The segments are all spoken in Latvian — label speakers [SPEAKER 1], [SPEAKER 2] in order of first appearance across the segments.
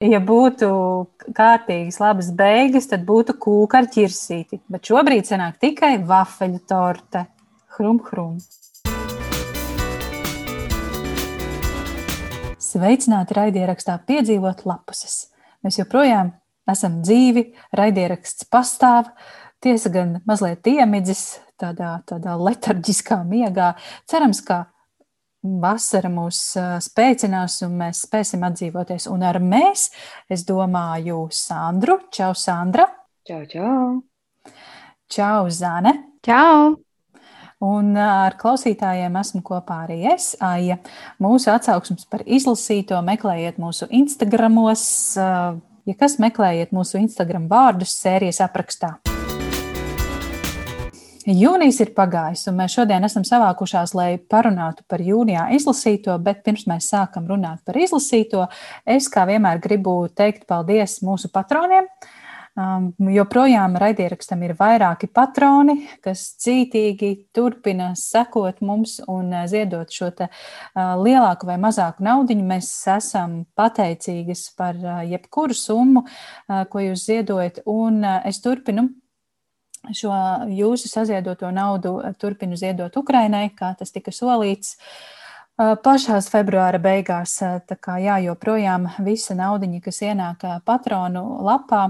[SPEAKER 1] ja būtu kārtīgas, labas beigas, tad būtu kūka ar ķirsīti. Bet šobrīd sanāk tikai vafeļu torte. Hrum, hrum. Sveicināti raidierakstā piedzīvot lapuses. Mēs joprojām esam dzīvi, raidieraksts pastāv. Tiesa gan mazliet iemidzis tādā, tādā letarģiskā miegā. Cerams, ka vasara mūs spēcinās un mēs spēsim atdzīvoties. Un ar mēs, es domāju, Sandru. Čau, Sandra!
[SPEAKER 2] Čau, čau!
[SPEAKER 1] Čau, Zane!
[SPEAKER 3] Čau!
[SPEAKER 1] Un ar klausītājiem esmu kopā arī es, Aija. Mūsu atsauksmes par izlasīto meklējiet mūsu Instagramos. Ja kas meklējiet mūsu Instagram vārdus sērijas aprakstā. Jūnijas ir pagājis, un mēs šodien esam savākušās, lai parunātu par jūnijā izlasīto, bet pirms mēs sākam runāt par izlasīto, es kā vienmēr gribu teikt paldies mūsu patroniem. Um, joprojām raidierakstam ir vairāki patroni, kas cītīgi turpina sekot mums un uh, ziedot šo te, uh, lielāku vai mazāku naudu. Mēs esam pateicīgas par uh, jebkuru summu, uh, ko jūs ziedojat, un uh, es turpinu šo jūsu saziedoto naudu turpinu ziedot Ukrainai, kā tas tika solīts. Pašās februāra beigās, tā kā jā, joprojām visa naudiņa, kas ienāk patronu lapā,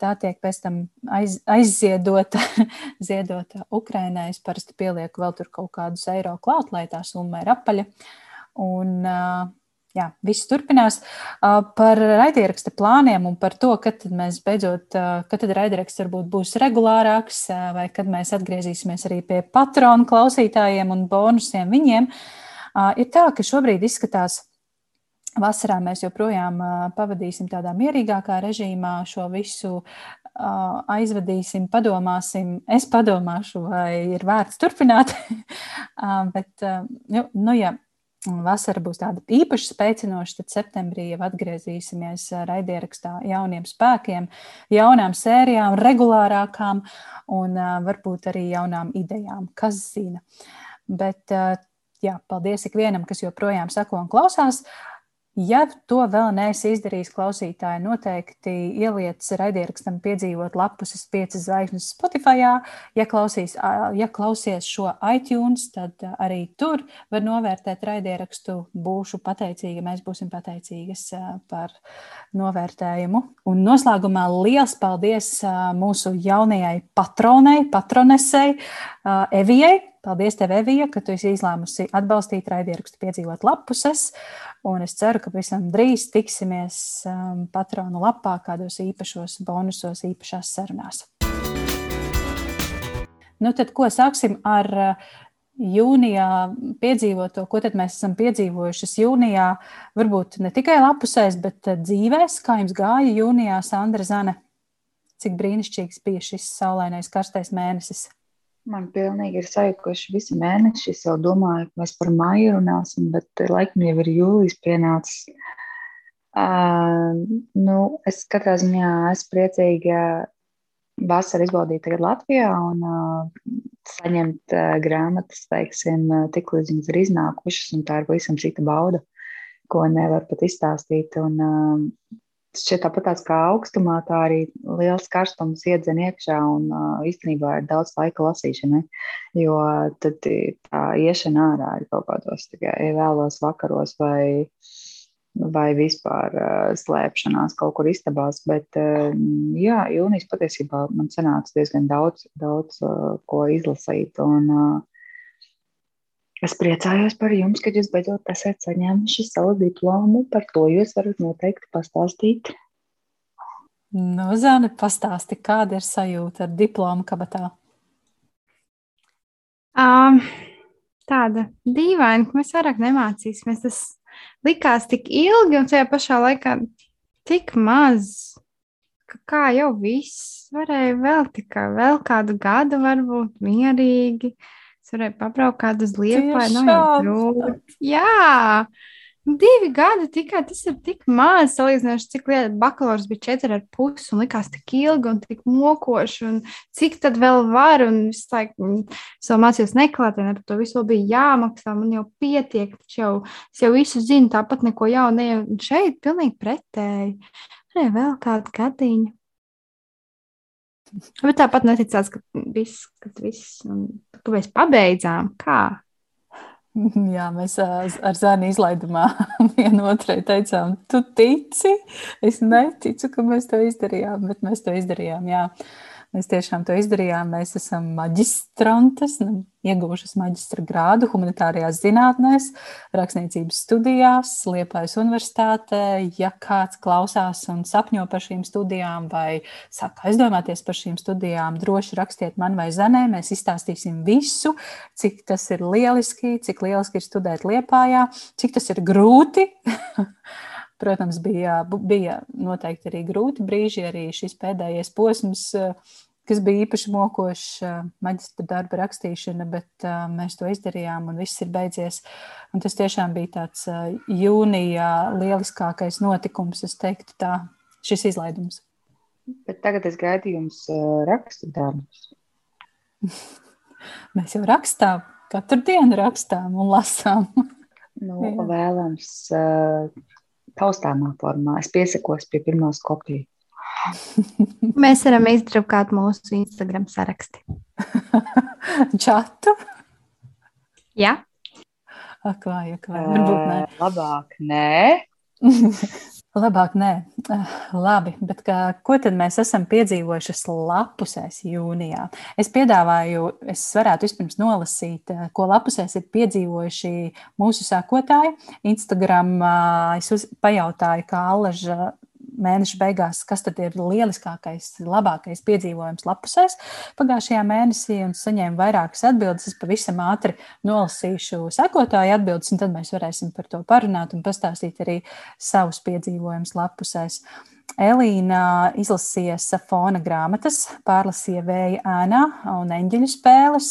[SPEAKER 1] tā tiek pēc tam aiz, aizziedota, ziedota Ukrainai. Es parasti pielieku vēl tur kaut kādus eiro klāt, lai tā summa ir apaļa. Un, jā, viss turpinās. Par raidieraksta plāniem un par to, kad mēs beidzot, kad tad raidieraksts varbūt būs regulārāks, vai kad mēs atgriezīsimies arī pie patronu klausītājiem un bonusiem viņiem, ir tā, ka šobrīd izskatās. Vasarā mēs joprojām pavadīsim tādā mierīgākā režīmā, šo visu aizvadīsim, padomāsim. Es padomāšu, vai ir vērts turpināt. Bet, nu, nu, ja vasara būs tāda īpaši spēcinoša, tad septembrī jau atgriezīsimies raidierakstā jauniem spēkiem, jaunām sērijām, regulārākām un varbūt arī jaunām idejām, kas zina. Bet jā, paldies ikvienam, kas joprojām sako un klausās. Ja to vēl neesi izdarījis, klausītāji, noteikti ieliec raidierakstam piedzīvot lapuses piecas zvaigznes Spotify. Ja, klausīs, ja klausies šo iTunes, tad arī tur var novērtēt raidierakstu. Būšu pateicīga, mēs būsim pateicīgas par novērtējumu. Un noslēgumā liels paldies mūsu jaunajai patronai, patronesei Evijai. Paldies, tev, Evija, ka tu esi izlēmusi atbalstīt raidierakstu piedzīvot lapuses. Un es ceru, ka pavisam drīz tiksimies um, patronu lapā, kādos īpašos bonusos, īpašās sarunās. Nu, tad, ko sāksim ar uh, jūnijā piedzīvoto, ko tad mēs esam piedzīvojuši jūnijā, varbūt ne tikai lapusēs, bet uh, dzīvēs, kā jums gāja jūnijā, Sandra Zane? Cik brīnišķīgs bija šis saulainais karstais mēnesis?
[SPEAKER 2] Man pilnīgi ir sajukuši visi mēneši. Es jau domāju, ka mēs par maiju runāsim, bet laikam jau ir jūlijas pienācis. Uh, nu, es katrā ziņā esmu priecīga vasaru izbaudīt tagad Latvijā un uh, saņemt uh, grāmatas, teiksim, tik līdz viņas ir iznākušas, un tā ir pavisam cita bauda, ko nevar pat izstāstīt. Un, uh, šķiet tāpat kā augstumā, tā arī liels karstums iedzen iekšā un uh, īstenībā ir daudz laika lasīšanai, jo tad tā iešana ārā ir kaut kādos tikai vēlos vakaros vai, vai vispār uh, slēpšanās kaut kur istabās, bet uh, jā, jūnijas patiesībā man sanāca diezgan daudz, daudz uh, ko izlasīt un uh, Es priecājos par jums, ka jūs beidzot esat saņēmuši savu diplomu. Par to jūs varat noteikti pastāstīt.
[SPEAKER 1] Nu, Zana, pastāsti, kāda ir sajūta ar diplomu kabatā?
[SPEAKER 3] Um, tāda dīvaina, ka mēs vairāk nemācīsimies. Tas likās tik ilgi un tajā pašā laikā tik maz. Ka kā jau viss varēja vēl tikai vēl kādu gadu, varbūt mierīgi. Uh, Es varēju pabraukt kādu uz lietu, vai nu. Jā, Divi gadi tikai tas ir tik maz, salīdzinoši, cik liela bakalaura bija četri ar pusi un likās tik ilgi un tik mokoši. Un cik tad vēl var? Un visu laiku es vēl mācījos neklātienē, par to visu bija jāmaksā. Man jau pietiek, jau, es jau visu zinu, tāpat neko jaunu. Un šeit pilnīgi pretēji. Arī vēl kāda gadiņa. Bet tāpat neticās, ka viss, ka viss, un ka mēs pabeidzām. Kā?
[SPEAKER 1] Jā, mēs ar zēnu izlaidumā vienotrai teicām, tu tici? Es neticu, ka mēs to izdarījām, bet mēs to izdarījām. Jā. Mēs tiešām to izdarījām. Mēs esam maģistrantes, nu, ieguvušas maģistra grādu humanitārajās zinātnēs, rakstniecības studijās, Liepājas universitātē. Ja kāds klausās un sapņo par šīm studijām vai saka aizdomāties par šīm studijām, droši rakstiet man vai Zanē. Mēs izstāstīsim visu, cik tas ir lieliski, cik lieliski ir studēt Liepājā, cik tas ir grūti. Protams, bija, bija noteikti arī grūti brīži, arī šis pēdējais posms, kas bija īpaši mokošs, maģistra darba rakstīšana, bet mēs to izdarījām un viss ir beidzies. Un tas tiešām bija tāds jūnijā lieliskākais notikums, es teiktu tā, šis izlaidums.
[SPEAKER 2] Bet tagad es gaidu jums rakstu darbus.
[SPEAKER 1] mēs jau rakstām, katru dienu rakstām un lasām.
[SPEAKER 2] Nu, vēlams taustāmā formā. Es piesakos pie pirmās kopijas.
[SPEAKER 3] Mēs varam izdrukāt mūsu Instagram saraksti.
[SPEAKER 1] Čatu?
[SPEAKER 3] Jā.
[SPEAKER 1] Ak, vai, ak, vai. Varbūt nē.
[SPEAKER 2] Labāk, nē.
[SPEAKER 1] Labāk nē. Labi, bet kā, ko tad mēs esam piedzīvojuši lapusēs jūnijā? Es piedāvāju, es varētu vispirms nolasīt, ko lapusēs ir piedzīvojuši mūsu sākotāji. Instagram es uz, pajautāju, kā Allaža mēneša beigās, kas tad ir lieliskākais, labākais piedzīvojums lapusēs pagājušajā mēnesī, un saņēmu vairākas atbildes. Es pavisam ātri nolasīšu sekotāju atbildes, un tad mēs varēsim par to parunāt un pastāstīt arī savus piedzīvojumus lapusēs. Elīna izlasīja safona grāmatas, pārlasīja vēja ēnā un eņģeļu spēles.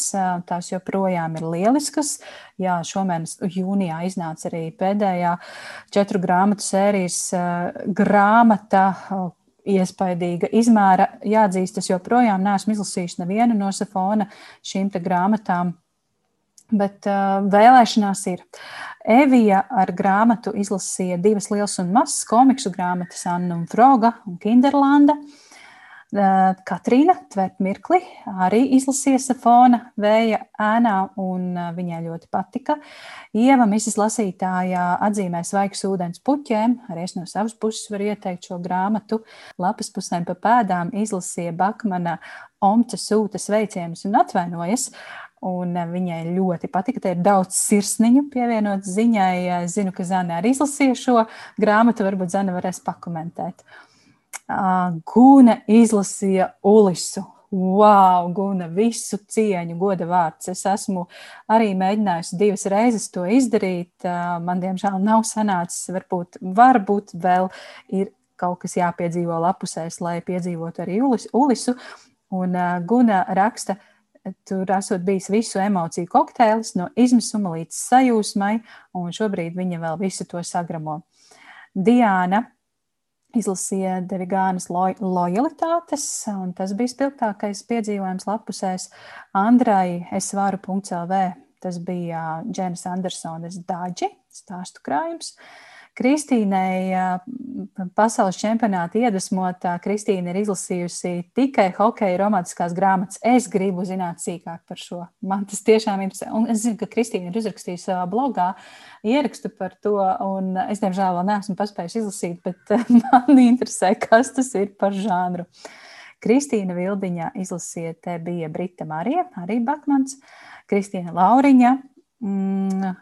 [SPEAKER 1] Tās joprojām ir lieliskas. Jā, šomēnes jūnijā iznāca arī pēdējā četru grāmatu sērijas grāmata. Iespaidīga izmēra, jāatzīst, es joprojām neesmu izlasījis nevienu no safona šīm grāmatām, bet uh, vēlēšanās ir. Evija ar grāmatu izlasīja divas lielas un mazas komiksu grāmatas, Anna un Froga un Kinderlanda. Katrīna Tvērt Mirkli arī izlasīja Safona vēja ēnā, un viņai ļoti patika. Ieva Misas lasītājā atzīmē svaigs ūdens puķēm, arī es no savas puses varu ieteikt šo grāmatu. Lapas pusēm pa pēdām izlasīja Bakmana Omca sūta sveicienus un atvainojas. Un eh, viņai ļoti patika. Te ir daudz sirsniņu pievienot ziņai. Es zinu, ka Zana arī izlasīja šo grāmatu. Varbūt Zana varēs pakomentēt. Gūna izlasīja Ulisu. Wow, Guna, visu cieņu, goda vārds. Es esmu arī mēģinājusi divas reizes to izdarīt. Man, diemžēl, nav sanācis. Varbūt, varbūt vēl ir kaut kas jāpiedzīvo lapusēs, lai piedzīvotu arī Ulisu. Un Guna raksta, ka Tur esot bijis visu emociju kokteilis, no izmisuma līdz sajūsmai, un šobrīd viņa vēl visu to sagramo. Diana izlasīja Devigānas lo lojalitātes, un tas bija spilgtākais piedzīvojums lapusēs. Andrai es varu .lv, tas bija Dženas Andersonas daģi, stāstu krājums. Uh, Kristīnai pasaules čempionāta iedvesmotā Kristīna ir izlasījusi tikai hokeja romantiskās grāmatas. Es gribu zināt sīkāk par šo. Man tas tiešām ir. Un es zinu, ka Kristīna ir uzrakstījusi savā blogā ierakstu par to, un es, diemžēl, vēl neesmu paspējusi izlasīt, bet man interesē, kas tas ir par žānru. Kristīna Vildiņa izlasīja, te bija Brita Marija, arī Bakmans, Kristīna Lauriņa, Mm,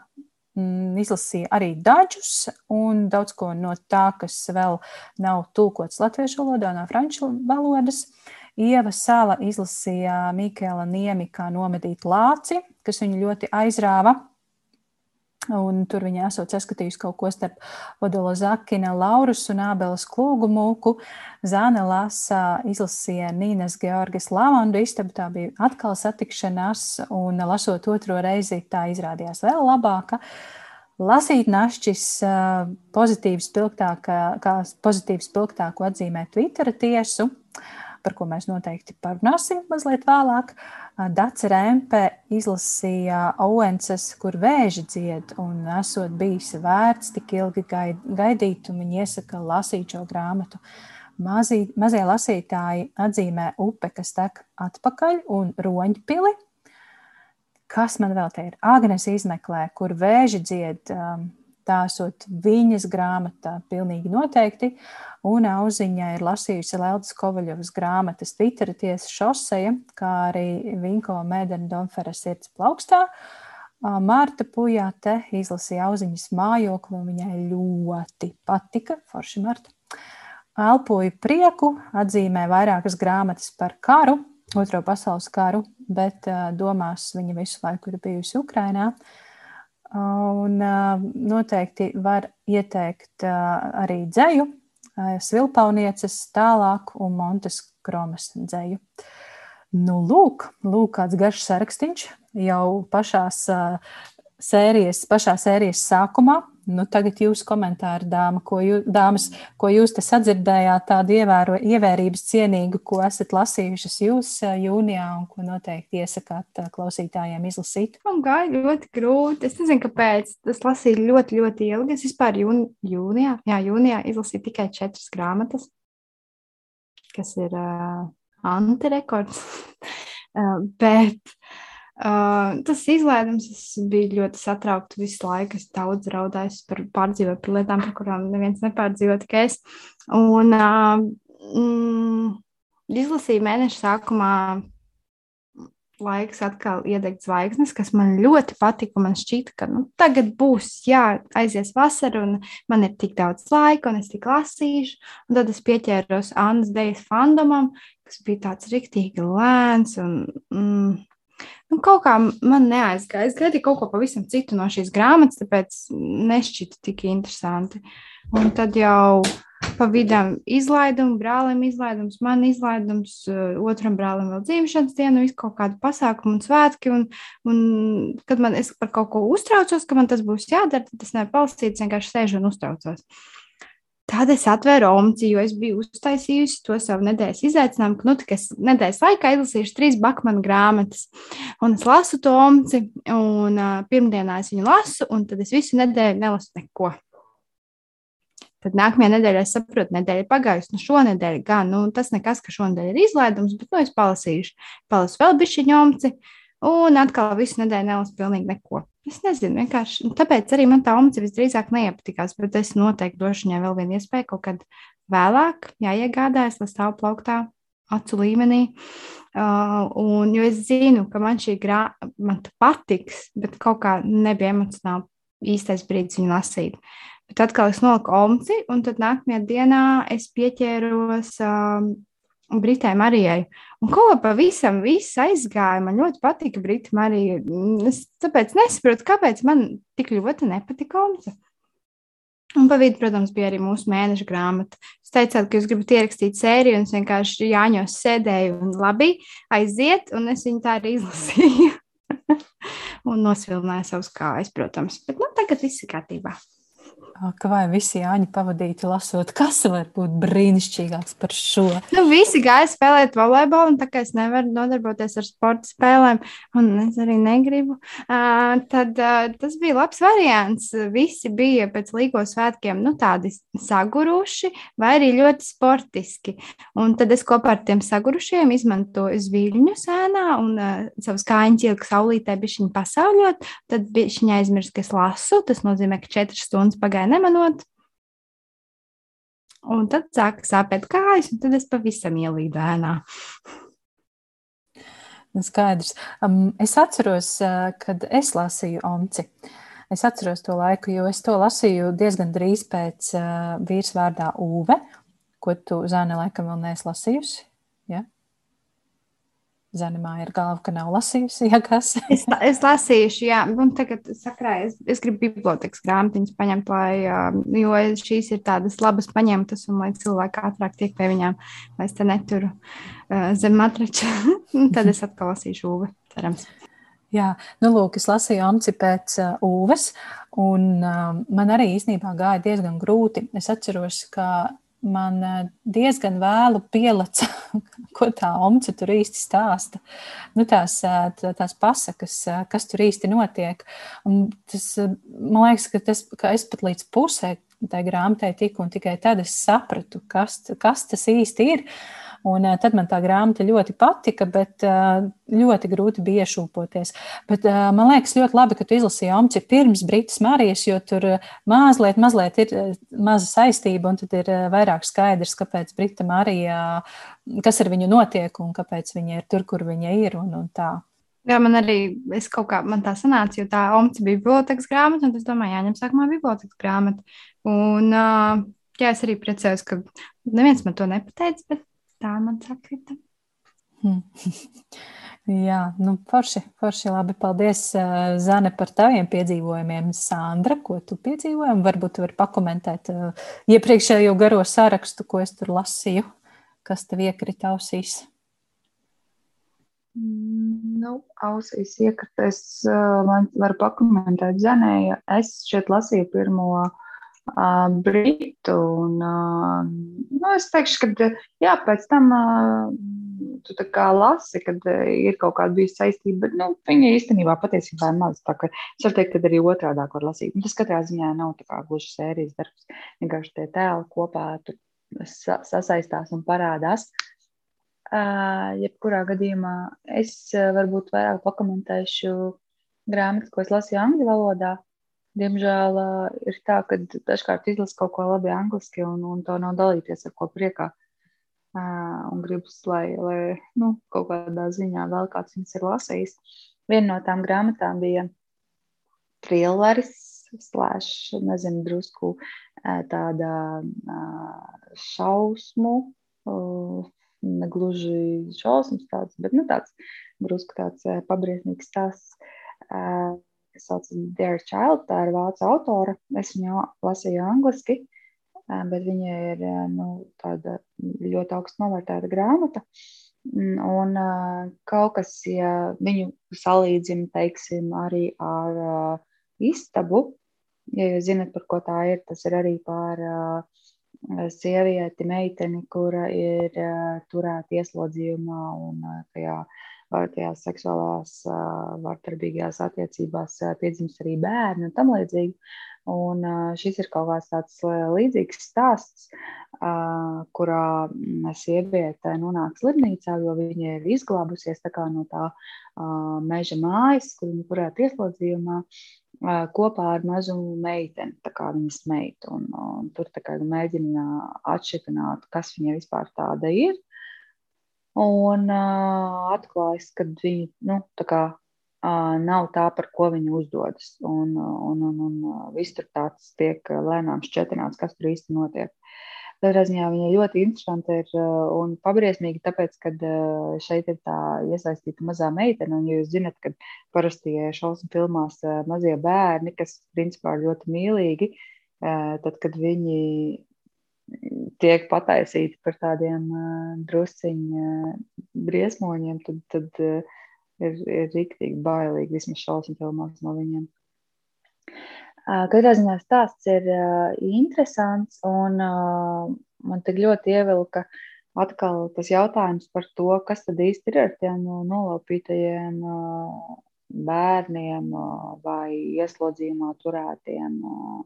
[SPEAKER 1] izlasīja arī dažus, un daudz ko no tā, kas vēl nav tulkots latviešu valodā, no franču valodas. Ieva Sāla izlasīja Mikēla Niemika nomedīt lāci, kas viņu ļoti aizrāva. Un tur viņa esot saskatījusi kaut ko starp Odola Zakina, Laurus un Ābeles klūgu mūku. Zāne lasa izlasīja Nīnas Georgas Lavandu istabu. Tā bija atkal satikšanās, un lasot otro reizi, tā izrādījās vēl labāka. Lasīt našķis pozitīvi spilgtāk, kā pozitīvi spilgtāku atzīmē Twitter tiesu, par ko mēs noteikti parunāsim mazliet vēlāk. Dace Rempe izlasīja Owenses, kur vēži dzied, un esot bijis vērts tik ilgi gaidīt, un viņi iesaka lasīt šo grāmatu. Mazī, mazie lasītāji atzīmē upe, kas tek atpakaļ, un roņpili, Kas man vēl te ir? Agnēs izmeklē, kur vēži dzied, um, tā esot viņas grāmatā, pilnīgi noteikti. Un auziņā ir lasījusi Leldas Kovaļovas grāmatas Twitter tiesa šoseja, kā arī Vinko Mēdena Donfera sirds plaukstā. Uh, Mārta Pujā te izlasīja auziņas mājokli, un viņai ļoti patika, forši Marta. Elpoju prieku, atzīmē vairākas grāmatas par karu, Otro pasaules karu, bet domās viņa visu laiku ir bijusi Ukrainā. Un noteikti var ieteikt arī dzēju, Svilpaunieces tālāk un Montes Kromas dzēju. Nu, lūk, lūk, kāds garš sarakstīns jau pašās sērijas, pašā sērijas sākumā. Nu, tagad jūsu komentāri, dāma, ko, jū, dāmas, ko jūs te sadzirdējāt, tādu ievēro, ievērības cienīgu, ko esat lasījušas jūs jūnijā un ko noteikti iesakāt klausītājiem izlasīt?
[SPEAKER 3] Man gāja ļoti grūti. Es nezinu, kāpēc. Es lasīju ļoti, ļoti ilgi. Es vispār jūn, jūnijā, jā, jūnijā izlasīju tikai četras grāmatas, kas ir uh, antirekords. uh, bet Uh, tas izlaidums bija ļoti satraukts visu laiku. Es daudz raudāju par pārdzīvoju par lietām, par kurām neviens nepārdzīvo, tikai es. Un uh, mm, izlasīju mēneša sākumā laiks atkal iedegt zvaigznes, kas man ļoti patika. Man šķita, ka nu, tagad būs, jā, aizies vasara, un man ir tik daudz laika, un es tik lasīšu. Un tad es pieķēros Annas Dejas fandomam, kas bija tāds riktīgi lēns un mm, Nu, kaut kā man neaizgāja. Es gaidīju kaut ko pavisam citu no šīs grāmatas, tāpēc nešķita tik interesanti. Un tad jau pa vidam izlaidums, brālim izlaidums, man izlaidums, uh, otram brālim vēl dzimšanas diena, visu kaut kādu pasākumu un svētki. Un, un kad man es par kaut ko uztraucos, ka man tas būs jādara, tad es nevaru palasīt, vienkārši sēžu un uztraucos. Tad es atvēru omci, jo es biju uztaisījusi to savu nedēļas izaicinājumu, ka nu, es nedēļas laikā izlasīšu trīs bakmanu grāmatas. Un es lasu to omci, un uh, pirmdienā es viņu lasu, un tad es visu nedēļu nelasu neko. Tad nākamajā nedēļā es saprotu, nedēļa ir pagājusi. Nu, šonadēļ gan, nu, tas nekas, ka šonadēļ ir izlaidums, bet nu, es palasīšu. Palasu vēl bišķiņu omci, un atkal visu nedēļu nelasu pilnīgi neko. Es nezinu, vienkārši tāpēc arī man tā omca visdrīzāk neiepatikās, bet es noteikti došu viņai vēl vienu iespēju kaut kad vēlāk, jāiegādājas, lai stāv plauktā acu līmenī. Uh, un, jo es zinu, ka man šī grāmata patiks, bet kaut kā nebija emocionāli īstais brīdis viņu lasīt. Bet atkal es noliku omci, un tad nākamajā dienā es pieķēros um, Britai Marijai. Un ko pavisam viss aizgāja. Man ļoti patika Brita Marija. Es tāpēc nesaprotu, kāpēc man tik ļoti nepatika Omsa. Un pa vidu, protams, bija arī mūsu mēneša grāmata. Jūs teicāt, ka jūs gribat ierakstīt sēriju, un es vienkārši Jāņos sēdēju un labi aiziet, un es viņu tā arī izlasīju. un nosvilināju savus kājas, protams. Bet nu, tagad viss ir kārtībā
[SPEAKER 1] ka vai visi Jāņa pavadīti lasot, kas var būt brīnišķīgāks par šo?
[SPEAKER 3] Nu, visi gāja spēlēt volejbolu, un tā kā es nevaru nodarboties ar sporta spēlēm, un es arī negribu, tad tas bija labs variants. Visi bija pēc līgo svētkiem nu, tādi saguruši vai arī ļoti sportiski. Un tad es kopā ar tiem sagurušiem izmantoju zviļņu sēnā un savus kājiņus ieliku saulītē, bišķiņu pasauļot, tad bišķiņa aizmirst, ka es lasu. Tas nozīmē, ka četras stundas pagāja nemanot. Un tad sāka sāpēt kājas, un tad es pavisam ielīdu ēnā.
[SPEAKER 1] Nu, skaidrs. Um, es atceros, kad es lasīju Omci. Es atceros to laiku, jo es to lasīju diezgan drīz pēc uh, vīrs vārdā Uve, ko tu, Zāne, laikam vēl neesi lasījusi. Ja? Zanimā ir galva, ka nav lasījusi, ja kas.
[SPEAKER 3] es, es lasījuši, jā, un tagad sakrā, es, es gribu bibliotekas grāmatiņas paņemt, lai, jo šīs ir tādas labas paņemtas, un lai cilvēki ātrāk tiek pie viņām, lai es te neturu uh, zem matrača, tad es atkal lasīšu ūve, cerams.
[SPEAKER 1] Jā, nu, lūk, es lasīju Anci pēc uh, Uves, Un uh, man arī īstenībā gāja diezgan grūti. Es atceros, ka man diezgan vēlu pielaca, ko tā omca tur īsti stāsta. Nu, tās, tās pasakas, kas tur īsti notiek. Un tas, man liekas, ka, tas, ka es pat līdz pusē tai grāmatai tiku, un tikai tad es sapratu, kas, kas tas īsti ir. Uh, Un uh, tad man tā grāmata ļoti patika, bet uh, ļoti grūti bija iešūpoties. Bet uh, man liekas ļoti labi, ka tu izlasīji Omci pirms Britas Marijas, jo tur mazliet, mazliet ir maza saistība, un tad ir vairāk skaidrs, kāpēc Brita Marija, kas ar viņu notiek un kāpēc viņa ir tur, kur viņa ir un, un tā.
[SPEAKER 3] Jā, man arī es kaut kā tā sanāca, jo tā omca bija bibliotekas grāmata, un es domāju, jāņem sākumā bibliotekas grāmata. Un, jā, es arī priecājos, ka neviens man to nepateica, bet tā man sakrita.
[SPEAKER 1] Hmm. Jā, nu, forši, forši labi. Paldies, eh, Zane, par taviem piedzīvojumiem. Sandra, ko tu piedzīvoji? Varbūt tu vari pakomentēt uh, iepriekšējo garo sarakstu, ko es tur lasīju, kas tev iekrita ausīs.
[SPEAKER 2] Mm, nu, ausīs iekrita. Es uh, varu pakomentēt Zanēju. Es šeit lasīju pirmo uh, britu. Un, nu, es teikšu, ka jā, pēc tam tu lasi, kad ir kaut kāda bijusi saistība, nu, viņa īstenībā patiesībā ir maz. Tā, es varu teikt, ka arī otrādi var lasīt. Un tas katrā ziņā nav gluži sērijas darbs. Vienkārši tie tēli kopā sa sasaistās un parādās. Uh, jebkurā gadījumā es varbūt vairāk pakomentēšu grāmatu, ko es lasīju angļu valodā. Diemžēl ir tā, ka dažkārt izlasu kaut ko labi angliski un, un to nav dalīties ar ko priekā. Un gribas, lai, lai nu, kaut kādā ziņā vēl kāds viņas ir lasījis. Viena no tām grāmatām bija trilleris, slēdz, nezinu, drusku tāda šausmu, negluži šausmas tāds, bet nu, tāds drusku tāds pabriesmīgs stāsts kas saucas Dear Child. Tā ir vācu autore. Es viņu lasīju angliski, bet viņa ir nu, tāda ļoti augstu novērtēta grāmata. Mm, un kaut kas, ja viņu salīdzina, teiksim, arī ar istabu, ja jūs zinat, par ko tā ir, tas ir arī par sievieti, meiteni, kura ir turēta ieslodzījumā un tajā tajās seksuālās vardarbīgajās attiecībās piedzimst arī bērni un tam līdzīgi. Un šis ir kaut kāds tāds līdzīgs stāsts, kurā sieviete nonāk slimnīcā, jo viņa ir izglābusies tā no tā meža mājas, kur viņa turēta ieslodzījumā, kopā ar mazu meiteni, tā kā viņas meitu. Un, un tur mēģina atšķirt, kas viņa vispār tāda ir. Un uh, atklājas, ka viņi nu, tā kā, uh, nav tā, par ko viņi uzdodas. Un, un, un, un viss tur tāds tiek lēnām šķetināts, kas tur īsti notiek. Katrā ziņā viņa ļoti interesanti ir un pabriesmīgi, tāpēc, ka šeit ir tā iesaistīta mazā meitene. Un jūs zinat, ka parasti šausmu filmās mazie bērni, kas principā ir ļoti mīlīgi, tad, kad viņi tiek pataisīti par tādiem drusciņu uh, briesmoņiem, tad, tad ir, ir rīktīgi bailīgi vismaz šausmu filmās no viņiem. Katrā ziņā stāsts ir interesants un man tik ļoti ievilka atkal tas jautājums par to, kas tad īsti ir ar tiem nolaupītajiem bērniem vai ieslodzījumā turētiem uh,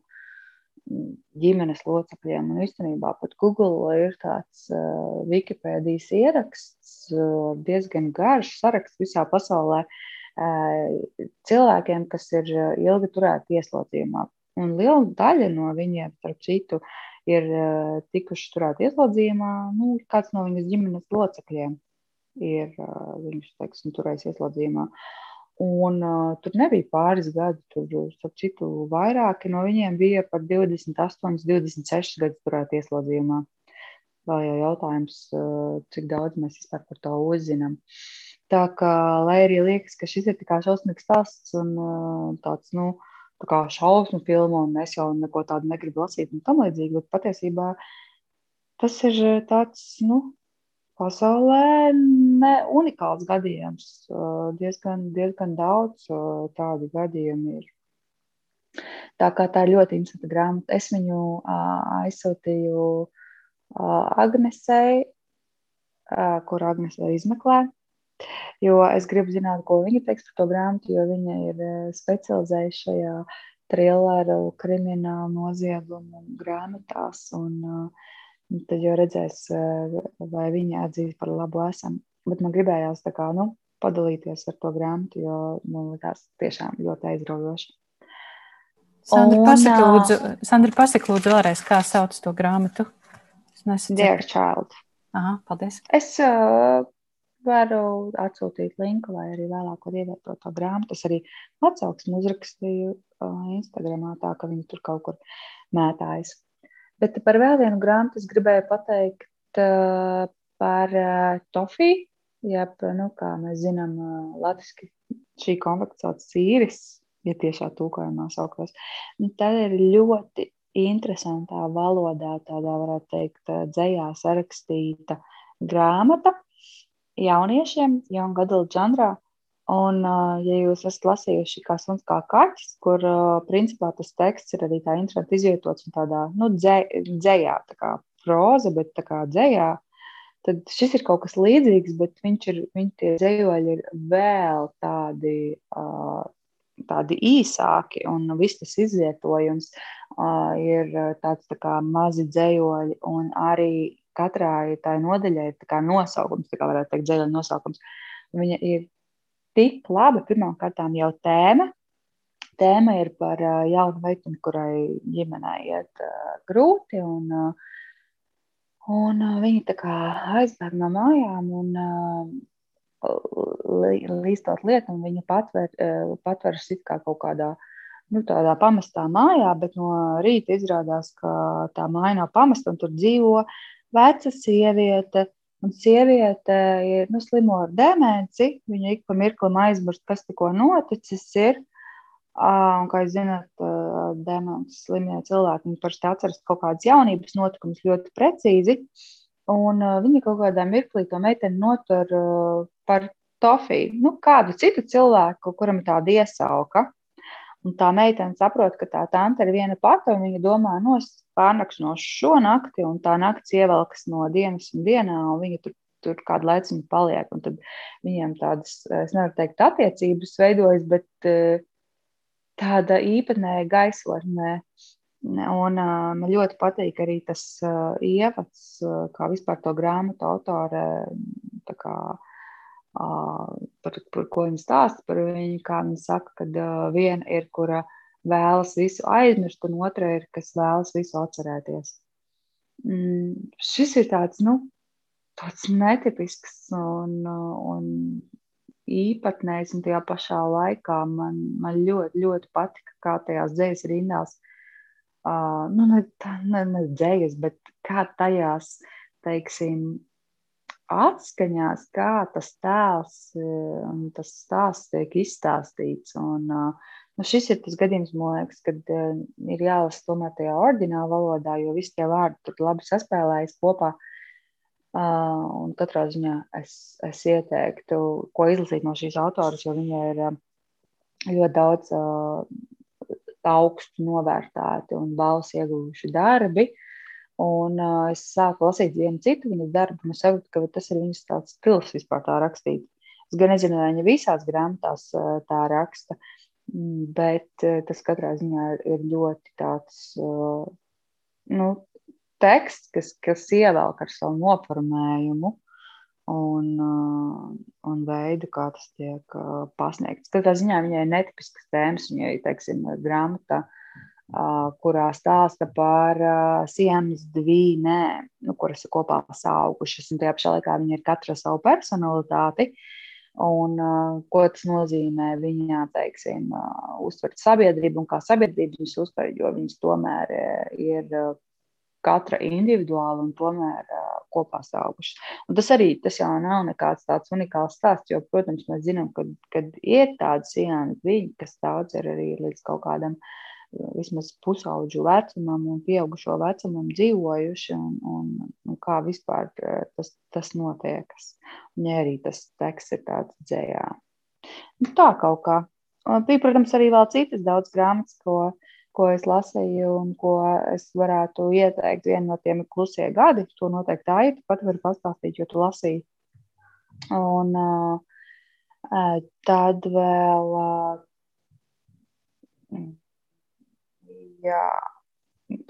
[SPEAKER 2] ģimenes locekļiem. Un īstenībā pat Google ir tāds uh, Wikipēdijas ieraksts, uh, diezgan garš saraksts visā pasaulē uh, cilvēkiem, kas ir ilgi turēti ieslodzījumā. Un liela daļa no viņiem, starp citu, ir uh, tikuši turēti ieslodzījumā. Nu, kāds no viņas ģimenes locekļiem ir uh, viņš, teiksim, turējis ieslodzījumā. Uh, Un, uh, tur nebija pāris gadi, tur, starp citu, vairāki no viņiem bija par 28, 26 gadus turēt ieslodzījumā. Vēl jau jautājums, uh, cik daudz mēs vispār par to uzzinām. Tā kā, lai arī liekas, ka šis ir tā kā šausmīgs stāsts un uh, tāds, nu, tā kā šausmu filmu, un es jau neko tādu negribu lasīt un tam līdzīgi, bet patiesībā tas ir tāds, nu, pasaulē ne unikāls gadījums. Diezgan, diezgan daudz tādu gadījumu ir. Tā kā tā ir ļoti interesanta grāmata. Es viņu aizsūtīju Agnesei, kur Agnese izmeklē. Jo es gribu zināt, ko viņa teiks par to grāmatu, jo viņa ir specializējusies šajā trilleru, kriminālu noziegumu grāmatās. Un, uh, tad jau redzēs, uh, vai viņa atzīs par labu esam. Bet man gribējās kā, nu, padalīties ar to grāmatu, jo man liekas, tiešām ļoti aizraujoši.
[SPEAKER 1] Sandra, pasaka, lūdzu, Sandra, pasaka, lūdzu, vēlreiz, kā sauc to grāmatu.
[SPEAKER 2] Dear Child.
[SPEAKER 1] Aha, paldies.
[SPEAKER 2] Es uh, varu atsūtīt linku, vai arī vēlāk ievietot to grāmatu. Es arī atsauksmu uzrakstīju uh, Instagramā, tā ka viņi tur kaut kur mētājas. Bet par vēl vienu grāmatu es gribēju pateikt uh, par uh, Tofiju. Jeb, nu, kā mēs zinām, uh, latviski šī konfekts sauc cīris, ja tiešā tūkojumā sauktos. Nu, tad ir ļoti interesantā valodā, tādā varētu teikt, dzējā sarakstīta grāmata jauniešiem, jaunu gadu žanrā. Un, ja jūs esat lasījuši kā suns, kā kaķis, kur principā tas teksts ir arī tā interesanti izvietots un tādā nu, dzē, dzējā, tā kā proza, bet tā kā dzējā, tad šis ir kaut kas līdzīgs, bet viņš ir, viņi tie dzējoļi ir vēl tādi tādi īsāki, un viss tas izvietojums uh, ir tāds tā kā mazi dzējoļi, un arī katrai tai nodaļai ir nosaukums, tā kā varētu teikt, dzējoļa nosaukums. Viņa ir tik laba, pirmkārt, jau tēma. Tēma ir par uh, jaunu meiteni, kurai ģimenē iet uh, grūti, un, uh, un viņa tā kā aizbēg no mājām, un līstot lietu, un viņa patver, patveras it kā kaut kādā nu, tādā pamestā mājā, bet no rīta izrādās, ka tā māja nav pamesta, un tur dzīvo veca sieviete. Un sieviete ir nu, slimo ar demenci. Viņa ik pa mirklim aizmirst, kas tikko noticis. Ir. Un, kā jūs zināt, demences slimie cilvēki parasti atceras kaut kādas jaunības notikumus ļoti precīzi. Un viņa kaut kādā mirklī to meiteni notur par Tofiju, nu, kādu citu cilvēku, kuram ir tāda iesauka. Un tā meitene saprot, ka tā tante ir viena pati, un viņa domā, no es pārnakšu no šo nakti, un tā naktis ievelkas no dienas un dienā, un viņa tur, tur kādu laiciņu paliek. Un tad viņiem tādas, es nevaru teikt, attiecības veidojas, bet eh, tāda īpatnēja gaisotnē. Un uh, man ļoti patīk arī tas uh, ievads, uh, kā vispār to grāmatu autore kā, uh, par, par ko viņa stāsta par viņu. Kā viņa saka, ka viena ir, kura vēlas visu aizmirst, un otra ir, kas vēlas visu atcerēties. Mm, šis ir tāds, nu, tāds netipisks un, un īpatnējs, un tajā pašā laikā man, man ļoti, ļoti patika, kā tajās dzējas rindās, uh, nu, ne, ne, ne dzējas, bet kā tajās, teiksim, atskaņās, kā tas tēls un tas stāsts tiek izstāstīts. Un, nu, šis ir tas gadījums, man liekas, kad ir jālasa tomēr tajā ordinālā valodā, jo visi tie vārdi tur labi saspēlējas kopā. Uh, un katrā ziņā es, es ieteiktu, ko izlasīt no šīs autoras, jo viņai ir ļoti daudz augstu novērtēti un balss ieguvuši darbi. Un uh, es sāku lasīt vienu citu viņas darbu, un es saprotu, ka tas ir viņas tāds stils vispār tā rakstīt. Es gan nezinu, vai viņa visās grāmatās uh, tā raksta, bet uh, tas katrā ziņā ir, ir ļoti tāds uh, nu, teksts, kas, kas ievelk ar savu noformējumu un, uh, un veidu, kā tas tiek uh, pasniegts. Katrā ziņā viņai ir netipiskas tēmas, viņai, teiksim, grāmatā. Uh, kurā stāsta par sienas dvīnēm, nu, kuras ir kopā saukušas. Tajā pašā laikā viņi ir katra savu personalitāti. Un, ko tas nozīmē viņā, teiksim, uztvert sabiedrību un kā sabiedrība viņas uztver, jo viņas tomēr ir katra individuāli un tomēr uh, kopā saugušas. Un tas arī tas jau nav nekāds tāds unikāls stāsts, jo, protams, mēs zinām, ka kad ir tādi sienu viņi, kas daudz ir arī līdz kaut kādam uh, vismaz pusauģu vecumam un pieaugušo vecumam dzīvojuši, un, un, un kā vispār tas, tas notiekas. Un ja arī tas teksts ir tāds dzējā. Nu, tā kaut kā. Un bija, protams, arī vēl citas daudz grāmatas, ko, ko es lasīju un ko es varētu ieteikt. Viena no tiem ir klusie gadi. To noteikti Aita pat var pastāstīt, jo tu lasīji. Un uh, tad vēl. Uh, jā,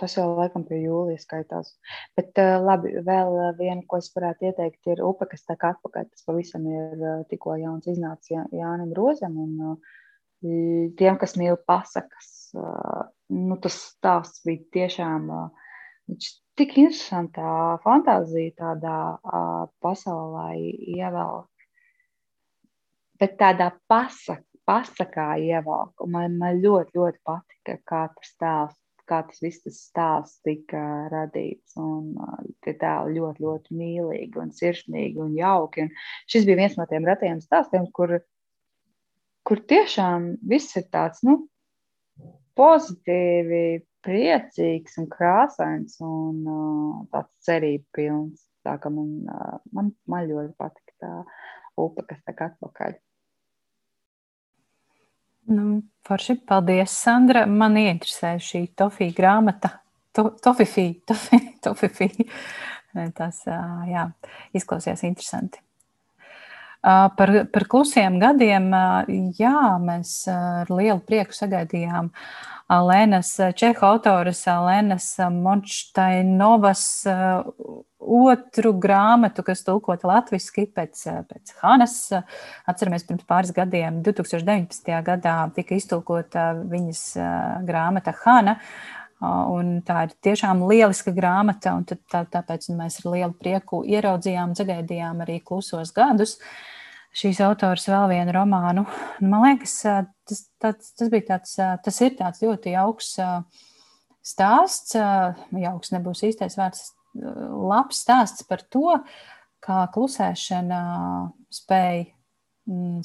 [SPEAKER 2] tas jau laikam pie jūlijas skaitās. Bet uh, labi, vēl viena, ko es varētu ieteikt, ir upe, kas tā kā atpakaļ. Tas pavisam ir uh, tikko jauns iznācis Jā, Jānim Rozam. Un, uh, tiem, kas mīl pasakas, nu, tas stāsts bija tiešām tik interesantā fantāzija tādā pasaulē ievelk. Bet tādā pasak, pasakā ievelk. Man, man ļoti, ļoti patika, kā tas stāsts kā tas viss tas stāsts tika radīts. Un, tie tēli ļoti, ļoti mīlīgi un sirsnīgi un jauki. Un šis bija viens no tiem retajiem stāstiem, kur, kur tiešām viss ir tāds nu, pozitīvi, priecīgs un krāsains un uh, tāds cerību pilns. Tā kā man, uh, man, man ļoti patika tā upe, kas tā kā atpakaļ.
[SPEAKER 1] Nu, forši, paldies, Sandra. Man ieinteresē šī Tofija grāmata. To, tofifī, tofi, tofifī. Tas jā, izklausījās interesanti. Par, par klusiem gadiem, jā, mēs ar lielu prieku sagaidījām Lēnas Čehu autoras Lēnas Monštainovas otru grāmatu, kas tulkota latviski pēc, pēc Hanas. Atceramies, pirms pāris gadiem, 2019. gadā, tika iztulkota viņas grāmata Hana. Un tā ir tiešām lieliska grāmata, un tā, tāpēc mēs ar lielu prieku ieraudzījām, sagaidījām arī klusos gadus. Šīs autors vēl vienu romānu. Man liekas, tas, tas, tas tāds, tas ir tāds ļoti jauks stāsts. Jauks nebūs īstais vārds, labs stāsts par to, kā klusēšana spēja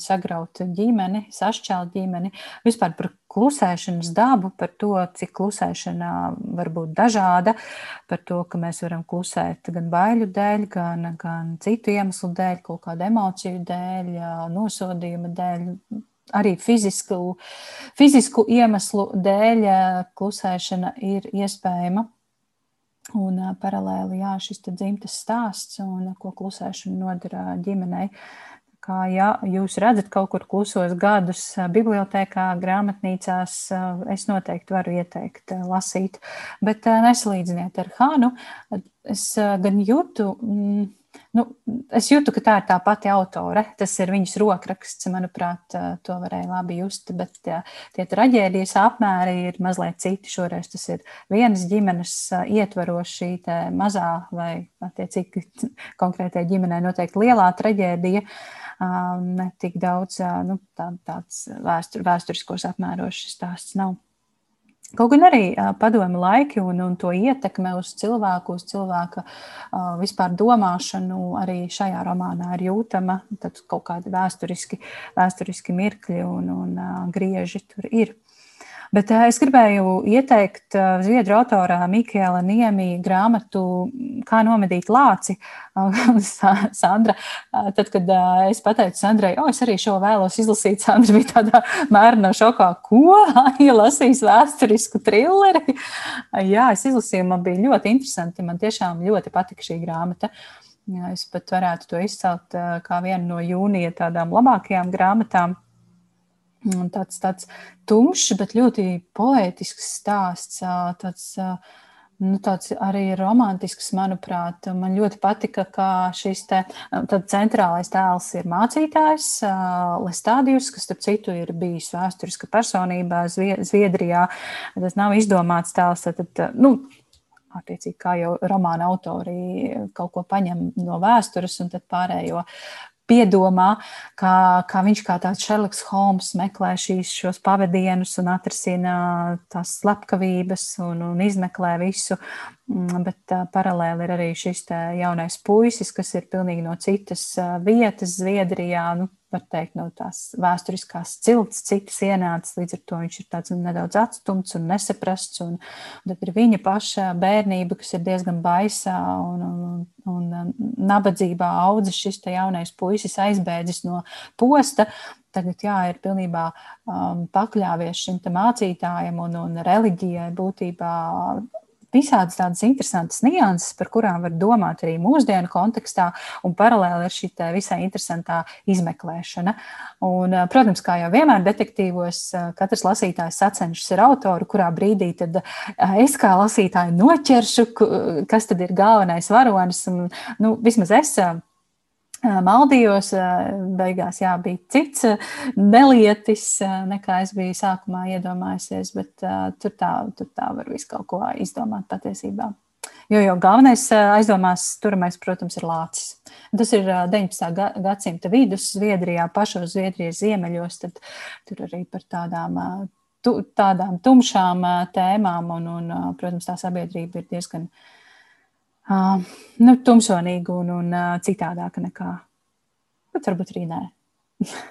[SPEAKER 1] sagraut ģimeni, sašķelt ģimeni, vispār par klusēšanas dabu, par to, cik klusēšana var būt dažāda, par to, ka mēs varam klusēt gan baiļu dēļ, gan, gan citu iemeslu dēļ, kaut kādu emociju dēļ, nosodījuma dēļ. Arī fizisku, fizisku iemeslu dēļ klusēšana ir iespējama. Un uh, paralēli jā, šis dzimtas stāsts un ko klusēšana nodara ģimenei. Kā ja jūs redzat kaut kur klusos gadus bibliotekā, grāmatnīcās, es noteikti varu ieteikt lasīt, bet nesalīdziniet ar Hānu. Es gan jūtu. Nu, es jūtu, ka tā ir tā pati autore. Tas ir viņas rokraksts, manuprāt, to varēja labi just. Bet jā, tie traģēdijas apmēri ir mazliet citi. Šoreiz tas ir vienas ģimenes ietvaros šī mazā vai attiecīgi konkrētai ģimenei noteikti lielā traģēdija. Ne tik daudz nu, tā, tāds vēstur, vēsturiskos apmēros šis stāsts nav. Kaut gan arī padomu laiki un, un to ietekme uz cilvēku, uz cilvēka vispār domāšanu arī šajā romānā ir jūtama. Tad kaut kādi vēsturiski, vēsturiski mirkļi un, un grieži tur ir. Bet uh, es gribēju ieteikt uh, Zviedru autorā Mikēla Niemī grāmatu Kā nomedīt lāci. Uh, Sandra, tad, kad uh, es pateicu Sandrai, o, es arī šo vēlos izlasīt, Sandra bija tādā mērnā šokā, ko? Ja lasīs vēsturisku trilleri. Jā, es izlasīju, man bija ļoti interesanti, man tiešām ļoti patika šī grāmata. Jā, es pat varētu to izcelt kā vienu no jūnija tādām labākajām grāmatām. Tāds, tāds tumšs, bet ļoti poētisks stāsts. Tāds, nu, tāds arī romantisks, manuprāt. Man ļoti patika, ka šis te, centrālais tēls ir mācītājs Lestādijus, kas, starp citu, ir bijis vēsturiska personība Zviedrijā. Tas nav izdomāts tēls. Tad, nu, attiecīgi, kā jau romāna autori kaut ko paņem no vēstures un tad pārējo piedomā, kā, kā viņš kā tāds Šerloks Holms meklē šīs, šos pavadienus un atrisina tās slepkavības un, un izmeklē visu. Mm, bet uh, paralēli ir arī šis jaunais puisis, kas ir pilnīgi no citas uh, vietas Zviedrijā. Nu, var teikt, no tās vēsturiskās cilts, citas ienācis. Līdz ar to viņš ir tāds nedaudz atstumts un nesaprasts. Un, un tad ir viņa paša bērnība, kas ir diezgan baisā un, un, un nabadzībā audzis šis jaunais puisis, aizbēdzis no posta. tagad jā, ir pilnībā um, pakļāvies šim mācītājam un, un reliģijai būtībā visādas tādas interesantas nianses, par kurām var domāt arī mūsdienu kontekstā, un paralēli ir šī visai interesantā izmeklēšana. Un, protams, kā jau vienmēr detektīvos, katrs lasītājs sacenšas ar autoru, kurā brīdī tad es kā lasītāju noķeršu, kas tad ir galvenais varonis. Un, nu, vismaz es maldījos. Beigās jā, bija cits nelietis, nekā es biju sākumā iedomājusies, bet tur tā, tur tā var visu kaut ko izdomāt patiesībā. Jo, jo galvenais aizdomās turamais, protams, ir lācis. Tas ir 19. gadsimta vidus Zviedrijā, pašos Zviedrijas ziemeļos. Tad tur arī par tādām, tādām tumšām tēmām, un, un, protams, tā sabiedrība ir diezgan uh, nu, tumsonīga un, un uh, citādāka nekā. Bet varbūt arī nē.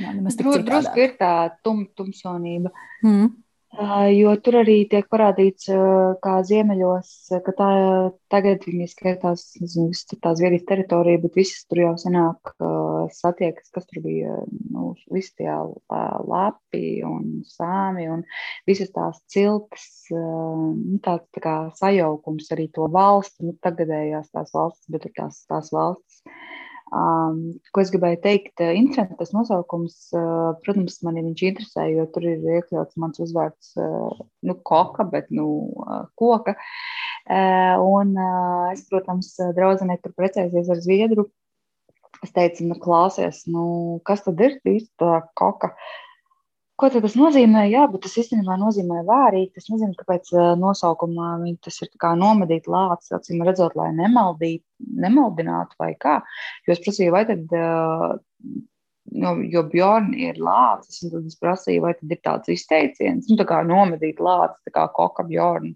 [SPEAKER 2] Nā, Drusku ir tā tum, tumsonība. Mm. Jo tur arī tiek parādīts, kā ziemeļos, ka tā, tagad viņi skatās, nezinu, tā Zviedrijas teritorija, bet visas tur jau senāk satiekas, kas tur bija, nu, visi tie lapi un sāmi un visas tās ciltas, nu, tāds tā kā sajaukums arī to valstu, nu, tagadējās tās valstis, bet tur tās, tās valstis Um, ko es gribēju teikt, uh, interesanti tas nosaukums, uh, protams, mani viņš interesē, jo tur ir iekļauts mans uzvārds, uh, nu, koka, bet, nu, uh, koka. Uh, un uh, es, protams, draudzenē tur precējusies ar Zviedru. Es teicu, nu, klausies, nu, kas tad ir īsti tā koka? Uh, Ko tas nozīmē? Jā, bet tas īstenībā nozīmē vārīt. Tas nozīmē, ka pēc nosaukumā viņi tas ir nomedīt lācis, acīm redzot, lai nemaldīt, nemaldinātu vai kā. Jo es prasīju, vai tad, nu, jo Bjorn ir lācis, un tad es prasīju, vai tad ir tāds izteiciens, nu, tā kā nomedīt lācis, tā kā koka Bjorn.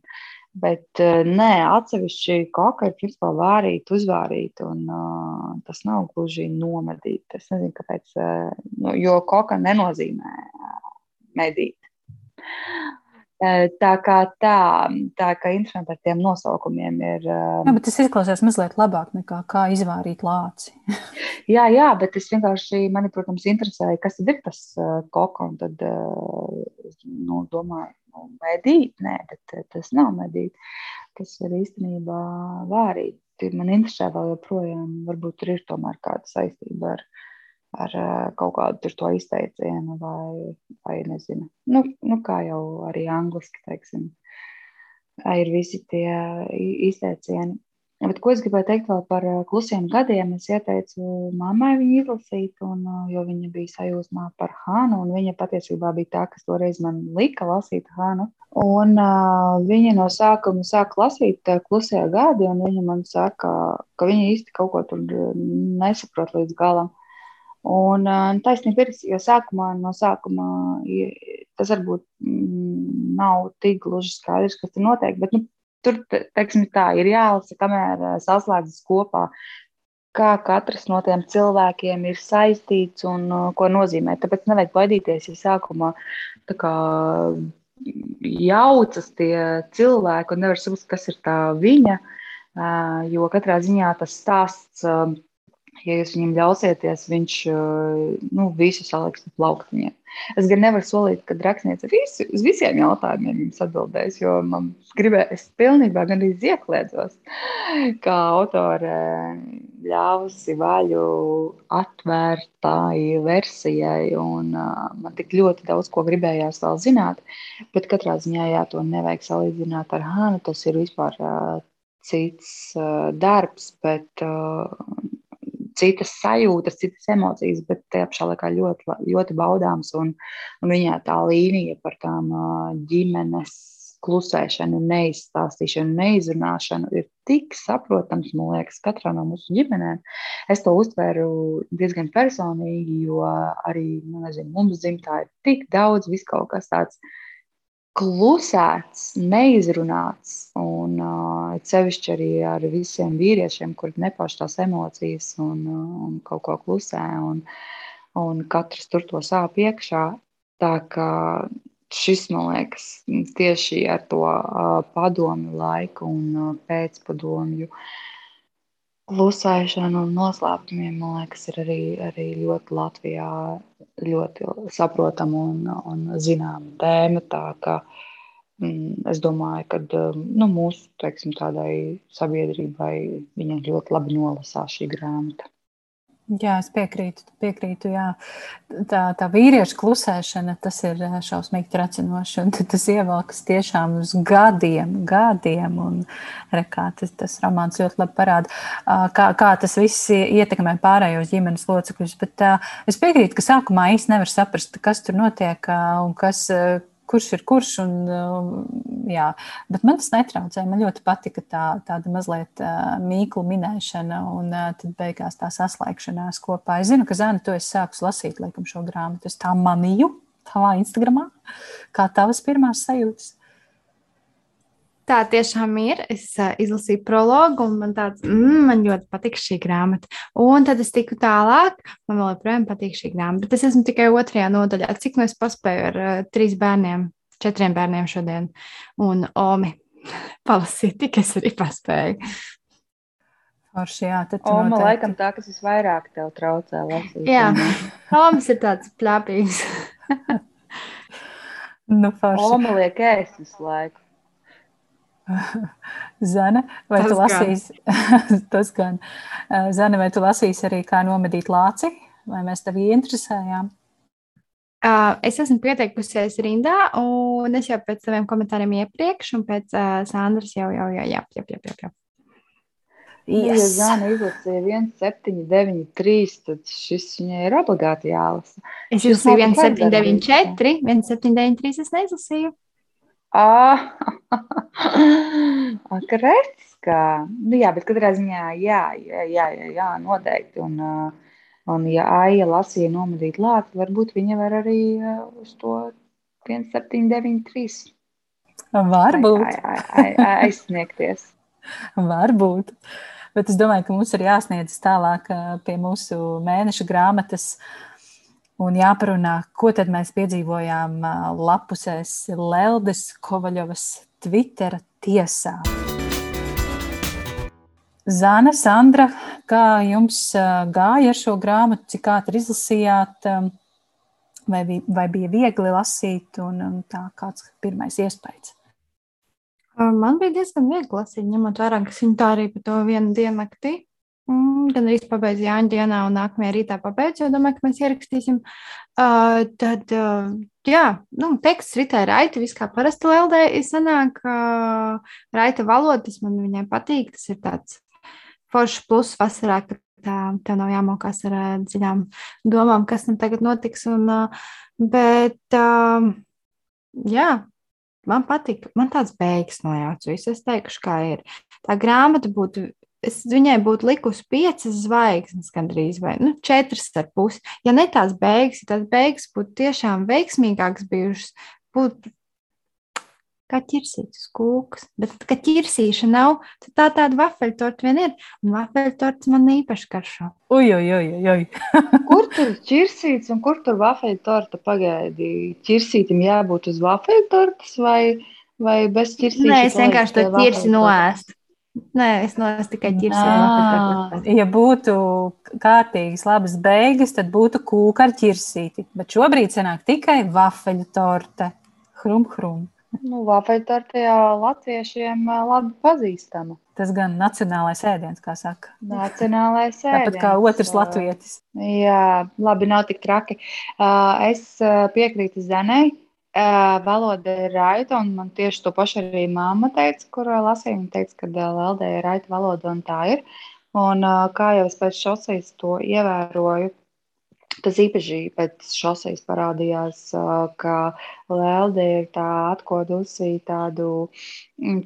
[SPEAKER 2] Bet nē, atsevišķi koka ir principā vārīt, uzvārīt, un uh, tas nav gluži nomedīt. Es nezinu, kāpēc, uh, nu, jo koka nenozīmē medīt. Tā kā tā, tā kā interesanti ar tiem nosaukumiem ir.
[SPEAKER 1] Jā, bet tas izklausās mazliet labāk nekā kā izvārīt lāci.
[SPEAKER 2] jā, jā, bet es vienkārši, mani, protams, interesēja, kas tad ir tas koka, un tad, nu, domāju, nu, medīt, nē, bet tas nav medīt. Tas ir īstenībā vārīt. Man interesē vēl joprojām, varbūt tur ir tomēr kāda saistība ar ar kaut kādu to izteicienu, vai, vai nezinu. Nu, nu, kā jau arī angliski, teiksim, ir visi tie izteicieni. Bet, ko es gribēju teikt par klusiem gadiem, es ieteicu mammai viņu izlasīt, un, jo viņa bija sajūsmā par Hānu, viņa patiesībā bija tā, kas toreiz man lika lasīt Hānu. Un uh, viņa no sākuma sāka lasīt klusie gadi, un viņa man saka, ka viņa īsti kaut ko tur nesaprot līdz galam. Un taisnība ir, jo sākumā, no sākuma tas varbūt mm, nav tik gluži skaidrs, kas tur notiek, bet nu, tur, teiksim, tā ir jālasa, kamēr saslēdzas kopā, kā katrs no tiem cilvēkiem ir saistīts un ko nozīmē. Tāpēc nevajag baidīties, ja sākumā tā kā jaucas tie cilvēki un nevar saprast, kas ir tā viņa, jo katrā ziņā tas stāsts ja jūs viņam ļausieties, viņš nu, visu saliks uz plauktiņiem. Es gan nevaru solīt, ka rakstniece visu, uz visiem jautājumiem jums atbildēs, jo man gribēja, es pilnībā gan arī iekliedzos, kā autore ļāvusi vaļu atvērtai versijai, un uh, man tik ļoti daudz ko gribējās vēl zināt, bet katrā ziņā, jā, to nevajag salīdzināt ar Hānu, tas ir vispār uh, cits uh, darbs, bet uh, citas sajūtas, citas emocijas, bet tajā pašā laikā ļoti, ļoti baudāms. Un, un viņā tā līnija par tām ģimenes klusēšanu, neizstāstīšanu, neizrunāšanu ir tik saprotams, man liekas, katrā no mūsu ģimenēm. Es to uztveru diezgan personīgi, jo arī nu, nezinu, mums dzimtā ir tik daudz vis kaut kas tāds klusēts, neizrunāts. Un uh, sevišķi arī ar visiem vīriešiem, kuriem nepauž tās emocijas un, uh, un kaut ko klusē, un, un katrs tur to sāp iekšā. Tā kā šis, man liekas, tieši ar to uh, padomju laiku un uh, pēcpadomju klusēšanu un noslēpumiem, man liekas, ir arī, arī ļoti Latvijā ļoti saprotama un, un zināma tēma. Tā ka mm, es domāju, ka nu, mūsu teiksim, tādai sabiedrībai viņa ļoti labi nolasās šī grāmata.
[SPEAKER 1] Jā, es piekrītu. piekrītu jā. Tā, tā vīriešu klusēšana, tas ir šausmīgi tracinoši. Un tas ievelkas tiešām uz gadiem, gadiem. Un rekā, tas, tas romāns ļoti labi parāda, kā, kā tas viss ietekmē pārējos ģimenes locekļus. Bet es piekrītu, ka sākumā īsti nevar saprast, kas tur notiek un kas kurš ir kurš. Un, um, jā, bet man tas netraucēja. Man ļoti patika tā, tāda mazliet uh, mīklu minēšana un uh, tad beigās tā saslēgšanās kopā. Es zinu, ka Zana, tu esi sākus lasīt laikam, šo grāmatu. Es tā manīju tavā Instagramā. Kā tavas pirmās sajūtas?
[SPEAKER 3] Tā tiešām ir. Es uh, izlasīju prologu, un man tāds mm, man ļoti patīk šī grāmata. Un tad es tiku tālāk, man vēl joprojām patīk šī grāmata. Bet es esmu tikai otrajā nodaļā. Cik nu es paspēju ar uh, trīs bērniem, četriem bērniem šodien, un Omi palasīt, tik es arī paspēju.
[SPEAKER 1] Forši, jā, tad
[SPEAKER 2] Oma noteikti... laikam tā, kas visvairāk tev traucē lasīt.
[SPEAKER 3] Jā, Omas ir tāds pļāpīgs.
[SPEAKER 1] nu, forši.
[SPEAKER 2] Oma liek ēst visu laiku.
[SPEAKER 1] Zana, vai tas tu lasīsi? tas gan. Zana, vai tu lasīsi arī, kā nomedīt lāci? Vai mēs tevi ieinteresējām?
[SPEAKER 3] Uh, es esmu pieteikusies rindā, un es jau pēc saviem komentāriem iepriekš, un pēc uh, Sandras jau, jau, jau, jā, jā, jā, jā. jā.
[SPEAKER 2] Yes. Ja Zana izlasīja 1, 7, 9, 3, tad šis viņai ir obligāti jālasa.
[SPEAKER 3] Es izlasīju 1, 7, 9, 4, 1, 7, 9, 3, es neizlasīju.
[SPEAKER 2] Ah, Kretskā. Nu, jā, bet katrā ziņā, jā, jā, jā, jā, noteikti. Un, un ja Aija lasīja nomedīt lāci, varbūt viņa var arī uz to 1793.
[SPEAKER 1] Varbūt.
[SPEAKER 2] Aizsniegties.
[SPEAKER 1] Varbūt. Bet es domāju, ka mums ir jāsniedz tālāk pie mūsu mēneša grāmatas. Uh, un jāparunā, ko tad mēs piedzīvojām lapusēs Leldes Kovaļovas Twitter tiesā. Zana, Sandra, kā jums gāja ar šo grāmatu, cik ātri izlasījāt, vai bija, vai bija viegli lasīt, un, tā, kāds pirmais iespējas?
[SPEAKER 3] Man bija diezgan viegli lasīt, ņemot vērā, ka viņa tā arī pa to vienu diennakti gan arī pabeidzu Jāņa dienā, un nākamajā rītā pabeidzu, jo domāju, ka mēs ierakstīsim. Uh, tad, uh, jā, nu, teksts ritē raiti, viss kā parasti LD ir sanāk, uh, raita valoda, tas man viņai patīk, tas ir tāds foršs plus vasarā, ka tā, tev nav jāmokās ar uh, dziļām domām, kas nu tagad notiks, un, uh, bet, uh, jā, man patīk, man tāds beigas nojauc visu, es teikšu, kā ir. Tā grāmata būtu es viņai būtu likusi piecas zvaigznes, gandrīz vai nu, četras ar pusi. Ja ne tās beigas, tās beigas būtu tiešām veiksmīgākas bijušas, būtu kā ķirsītas kūkas. Bet, kad ķirsīša nav, tad tā tāda vafeļtorta vien ir. Un vafeļtorts man īpaši karšo.
[SPEAKER 1] Ui, ui, ui, ui.
[SPEAKER 2] kur tur ķirsīts un kur tur vafeļtorta pagaidi? Ķirsītim jābūt uz vafeļtortas vai, vai bez ķirsīša?
[SPEAKER 3] Nē, es vienkārši to ķirsi noēstu. Nē, es neesmu tikai ķirsīta.
[SPEAKER 1] Ja būtu kārtīgas, labas beigas, tad būtu kūka ar ķirsīti. Bet šobrīd sanāk tikai vafeļu torte. Hrum, hrum.
[SPEAKER 2] Nu, vafeļu torte jau latviešiem labi pazīstama.
[SPEAKER 1] Tas gan nacionālais ēdiens, kā saka.
[SPEAKER 2] Nacionālais ēdiens.
[SPEAKER 1] Tāpat kā otrs latvietis.
[SPEAKER 2] Jā, labi, nav tik traki. Es piekrītu Zenei valoda ir raita, un man tieši to pašu arī mamma teica, kur lasīja. Viņa teica, ka LD ir raita valoda, un tā ir. Un kā jau es pēc šoseis to ievēroju, tas īpaši pēc šoseis parādījās, ka LD ir tā atkodusi tādu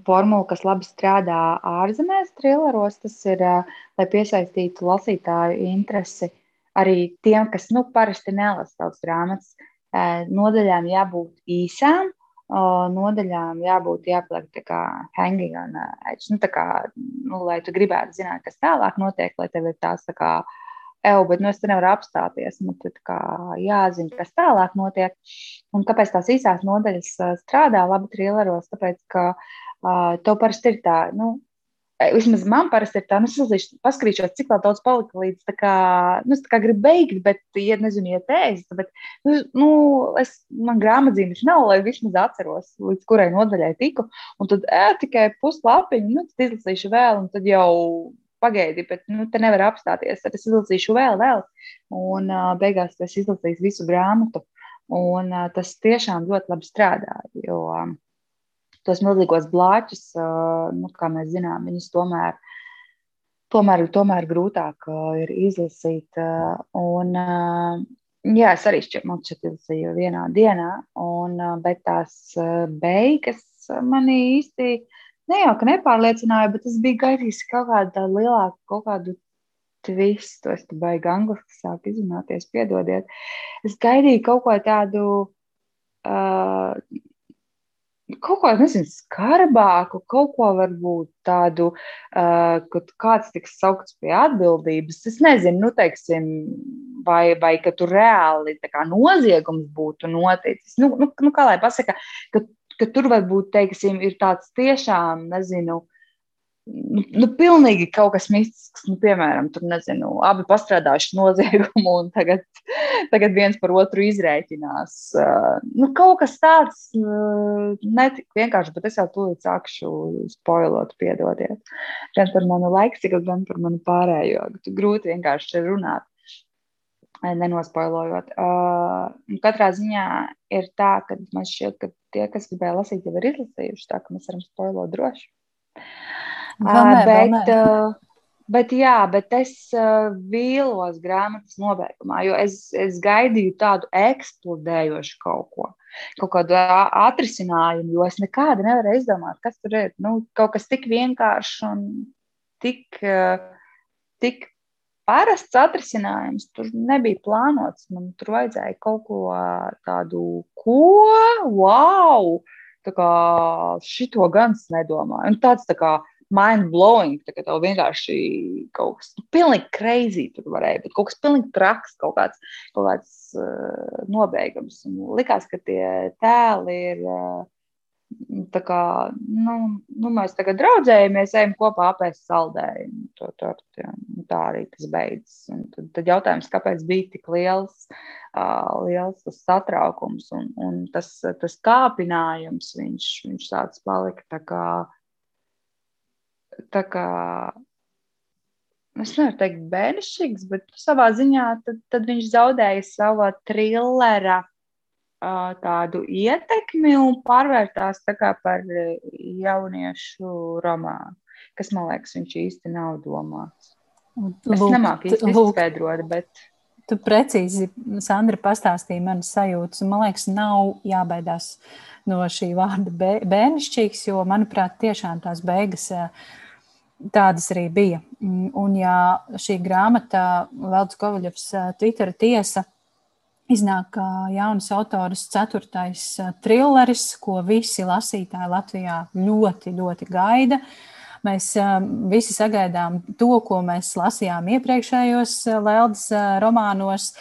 [SPEAKER 2] formulu, kas labi strādā ārzemēs, trilleros. Tas ir, lai piesaistītu lasītāju interesi arī tiem, kas nu, parasti nelasa tautas grāmatas Nodaļām jābūt īsām, nodaļām jābūt jāpaliek tā kā hanging on edge. Nu, kā, nu, lai tu gribētu zināt, kas tālāk notiek, lai tev ir tās tā kā, evo, bet nu, es te nevaru apstāties. Man tad kā jāzina, kas tālāk notiek. Un kāpēc tās īsās nodaļas strādā labi trilleros? Tāpēc, ka uh, tev parasti ir tā, nu, Vismaz man parasti ir tā, nu, es paskatīšos, cik daudz palika līdz tā kā, nu, es tā kā gribu beigt, bet, ja nezinu, iet ēst, bet, nu, nu es, man grāmatzīmes nav, lai vismaz atceros, līdz kurai nodaļai tiku, un tad ē, tikai puslapiņu, nu, tad izlasīšu vēl, un tad jau pagaidi, bet, nu, te nevar apstāties, tad es izlasīšu vēl, vēl, un uh, beigās es izlasīšu visu grāmatu, un tas tiešām ļoti labi strādā, jo, um, tos milzīgos blāķus, nu, kā mēs zinām, viņus tomēr, tomēr, tomēr grūtāk ir izlasīt. Un, jā, es arī šķiet, izlasīju vienā dienā, un, bet tās beigas manī īsti ne jau ka nepārliecināja, bet es biju gaidījis kaut kādu lielāku, kaut kādu twistu. Es tam baigi angliski sāku izrunāties, piedodiet. Es gaidīju kaut ko tādu. Uh, kaut ko nezinu, skarbāku, kaut ko varbūt tādu, uh, kad kāds tiks saukts pie atbildības. Es nezinu, nu, teiksim, vai, vai ka tur reāli kā, noziegums būtu noticis. Nu, nu, nu, kā lai pasaka, ka, ka tur varbūt, teiksim, ir tāds tiešām, nezinu, uh, nu, nu, pilnīgi kaut kas mistisks. Nu, piemēram, tur nezinu, abi pastrādājuši noziegumu, un tagad, tagad viens par otru izrēķinās. Uh, nu, kaut kas tāds uh, netika vienkārši, bet es jau tūlīt sākšu spoilot, piedodiet. Gan par manu laiksiku, gan par manu pārējo. Grūti vienkārši runāt. Nenospoilojot. Uh, katrā ziņā ir tā, ka man šķiet, ka tie, kas gribēja lasīt, jau ir izlasījuši, tā ka mēs varam spoilot droši.
[SPEAKER 1] Nē, bet,
[SPEAKER 2] bet, jā, bet es vīlos grāmatas nobeigumā, jo es, es gaidīju tādu eksplodējošu kaut ko. Kaut kādu atrisinājumu, jo es nekādu nevaru izdomāt, kas tur ir. Nu, kaut kas tik vienkāršs un tik, tik parasts atrisinājums tur nebija plānots. Man tur vajadzēja kaut ko tādu, ko, wow! Tā kā šito gan es nedomāju. Un tāds tā kā mind blowing. Tā kā tev vienkārši kaut kas nu, pilnīgi crazy tur varēja būt, kaut kas pilnīgi traks, kaut kāds, kaut kāds uh, nobeigums. Un likās, ka tie tēli ir. Uh, Tā kā nu, nu mēs tagad draudzējamies, ejam kopā apēst saldējumu. To, to, to, tā arī tas beidzas. Un tad, tad jautājums, kāpēc bija tik liels, uh, liels tas satraukums un, un tas, tas kāpinājums, viņš, viņš tāds palika tā kā tā kā, es nevaru teikt, bērnišķīgs, bet savā ziņā tad, tad viņš zaudēja savu trillera uh, tādu ietekmi un pārvērtās par jauniešu romānu, kas man liekas, viņš īsti nav domāts. Es nemāku īsti izskaidrot, bet.
[SPEAKER 1] Tu precīzi, Sandra, pastāstīji manas sajūtas. Man liekas, nav jābaidās no šī vārda bērnišķīgs, jo, manuprāt, tiešām tās beigas uh, Tādas arī bija. Mm, un, ja šī grāmata, Veltes Kovaļovs, Twitter tiesa, iznāk jaunas autoras ceturtais trilleris, ko visi lasītāji Latvijā ļoti, ļoti gaida. Mēs visi sagaidām to, ko mēs lasījām iepriekšējos Leldas romānos.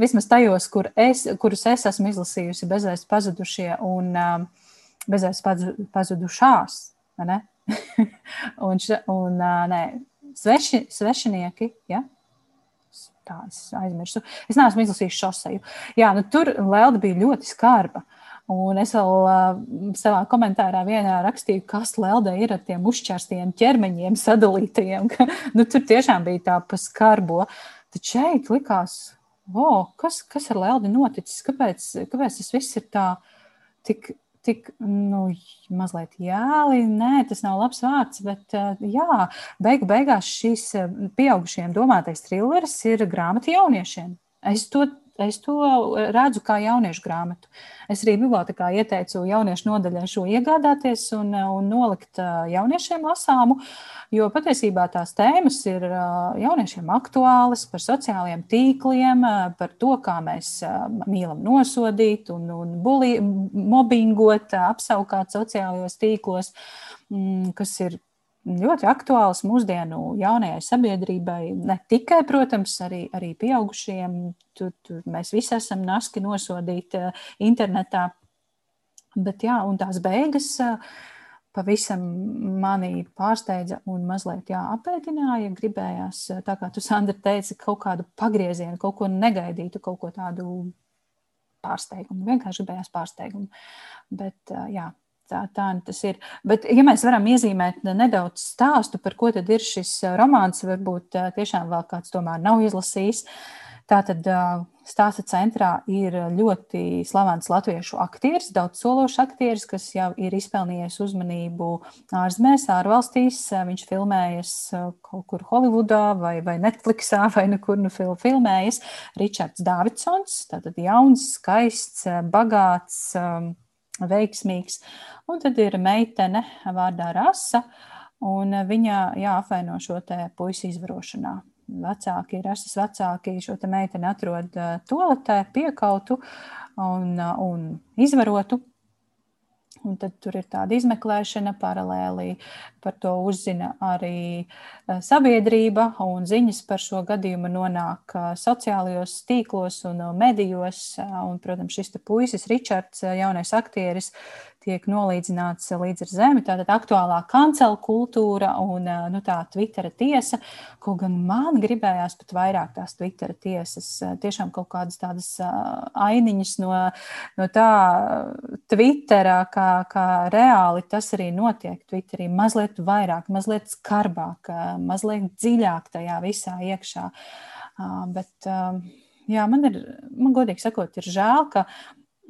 [SPEAKER 1] Vismaz tajos, kur es, kurus es esmu izlasījusi, bezvēst pazudušie un um, bezvēst pazudušās. Un, un nē, sveši, svešinieki. Ja? Tā es aizmirsu. Es neesmu izlasījis šoseju. Jā, nu, tur Lelda bija ļoti skarba. Un es vēl uh, savā komentārā vienā rakstīju, kas Lelde ir ar tiem uzķērstiem ķermeņiem sadalītajiem. Ka, nu, tur tiešām bija tā pa skarbo. Tad šeit likās, oh, kas, kas ar Leldi noticis? Kāpēc, kāpēc tas viss ir tā tik tik nu, mazliet jēli. Nē, tas nav labs vārds, bet jā, beigu beigās šīs pieaugušiem domātais trilleris ir grāmata jauniešiem. Es to es to redzu kā jauniešu grāmatu. Es arī bibliotekā ieteicu jauniešu nodaļai šo iegādāties un, un nolikt jauniešiem lasāmu, jo patiesībā tās tēmas ir jauniešiem aktuālas par sociālajiem tīkliem, par to, kā mēs mīlam nosodīt un, un buli, mobbingot, apsaukāt sociālajos tīklos, kas ir ļoti aktuāls mūsdienu jaunajai sabiedrībai. Ne tikai, protams, arī, arī pieaugušiem. Tur, tur mēs visi esam naski nosodīti eh, internetā. Bet jā, un tās beigas. Eh, pavisam mani pārsteidza un mazliet jā, apēdināja. Gribējās, tā kā tu, Sandra, teici, kaut kādu pagriezienu, kaut ko negaidītu, kaut ko tādu pārsteigumu. Vienkārši gribējās pārsteigumu. Bet, jā, tā, tā nu tas ir. Bet, ja mēs varam iezīmēt nedaudz stāstu, par ko tad ir šis romāns, varbūt tiešām vēl kāds tomēr nav izlasījis. Tātad stāsta centrā ir ļoti slavens latviešu aktieris, daudz sološs aktieris, kas jau ir izpelnījies uzmanību ārzemēs, ārvalstīs. Viņš filmējas kaut kur Holivudā vai, vai Netflixā vai nekur nu filmējas. Ričards Davidsons, tātad jauns, skaists, bagāts, veiksmīgs. Un tad ir meitene vārdā Rasa, un viņa jā, apvaino šo te puisi izvarošanā vecāki, rasas vecāki šo meiteni atrod toaletē, piekautu un, un izvarotu. Un tad tur ir tāda izmeklēšana, paralēli par to uzzina arī sabiedrība, un ziņas par šo gadījumu nonāk sociālajos tīklos un medijos. Un, protams, šis puisis, Ričards, jaunais aktieris, tiek nolīdzināts līdz ar zemi. Tātad aktuālā kancela kultūra un nu, tā Twittera tiesa, ko gan man gribējās pat vairāk tās Twittera tiesas, tiešām kaut kādas tādas ainiņas no, no tā Twittera, kā, kā reāli tas arī notiek Twitterī, mazliet vairāk, mazliet skarbāk, mazliet dziļāk tajā visā iekšā. Bet, jā, man ir, man godīgi sakot, ir žēl, ka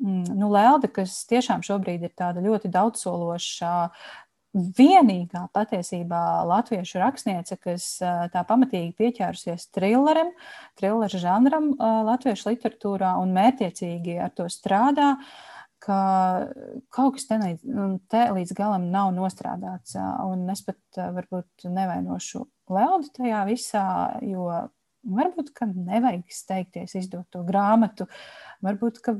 [SPEAKER 1] nu, Lelde, kas tiešām šobrīd ir tāda ļoti daudzsološa, vienīgā patiesībā latviešu rakstniece, kas tā pamatīgi pieķērusies trillerim, trilleru žanram latviešu literatūrā un mērķiecīgi ar to strādā. Ka kaut kas te, nu, te līdz galam nav nostrādāts. Un es pat varbūt nevainošu Leldu tajā visā, jo varbūt nevajag steigties izdot to grāmatu. Varbūt, ka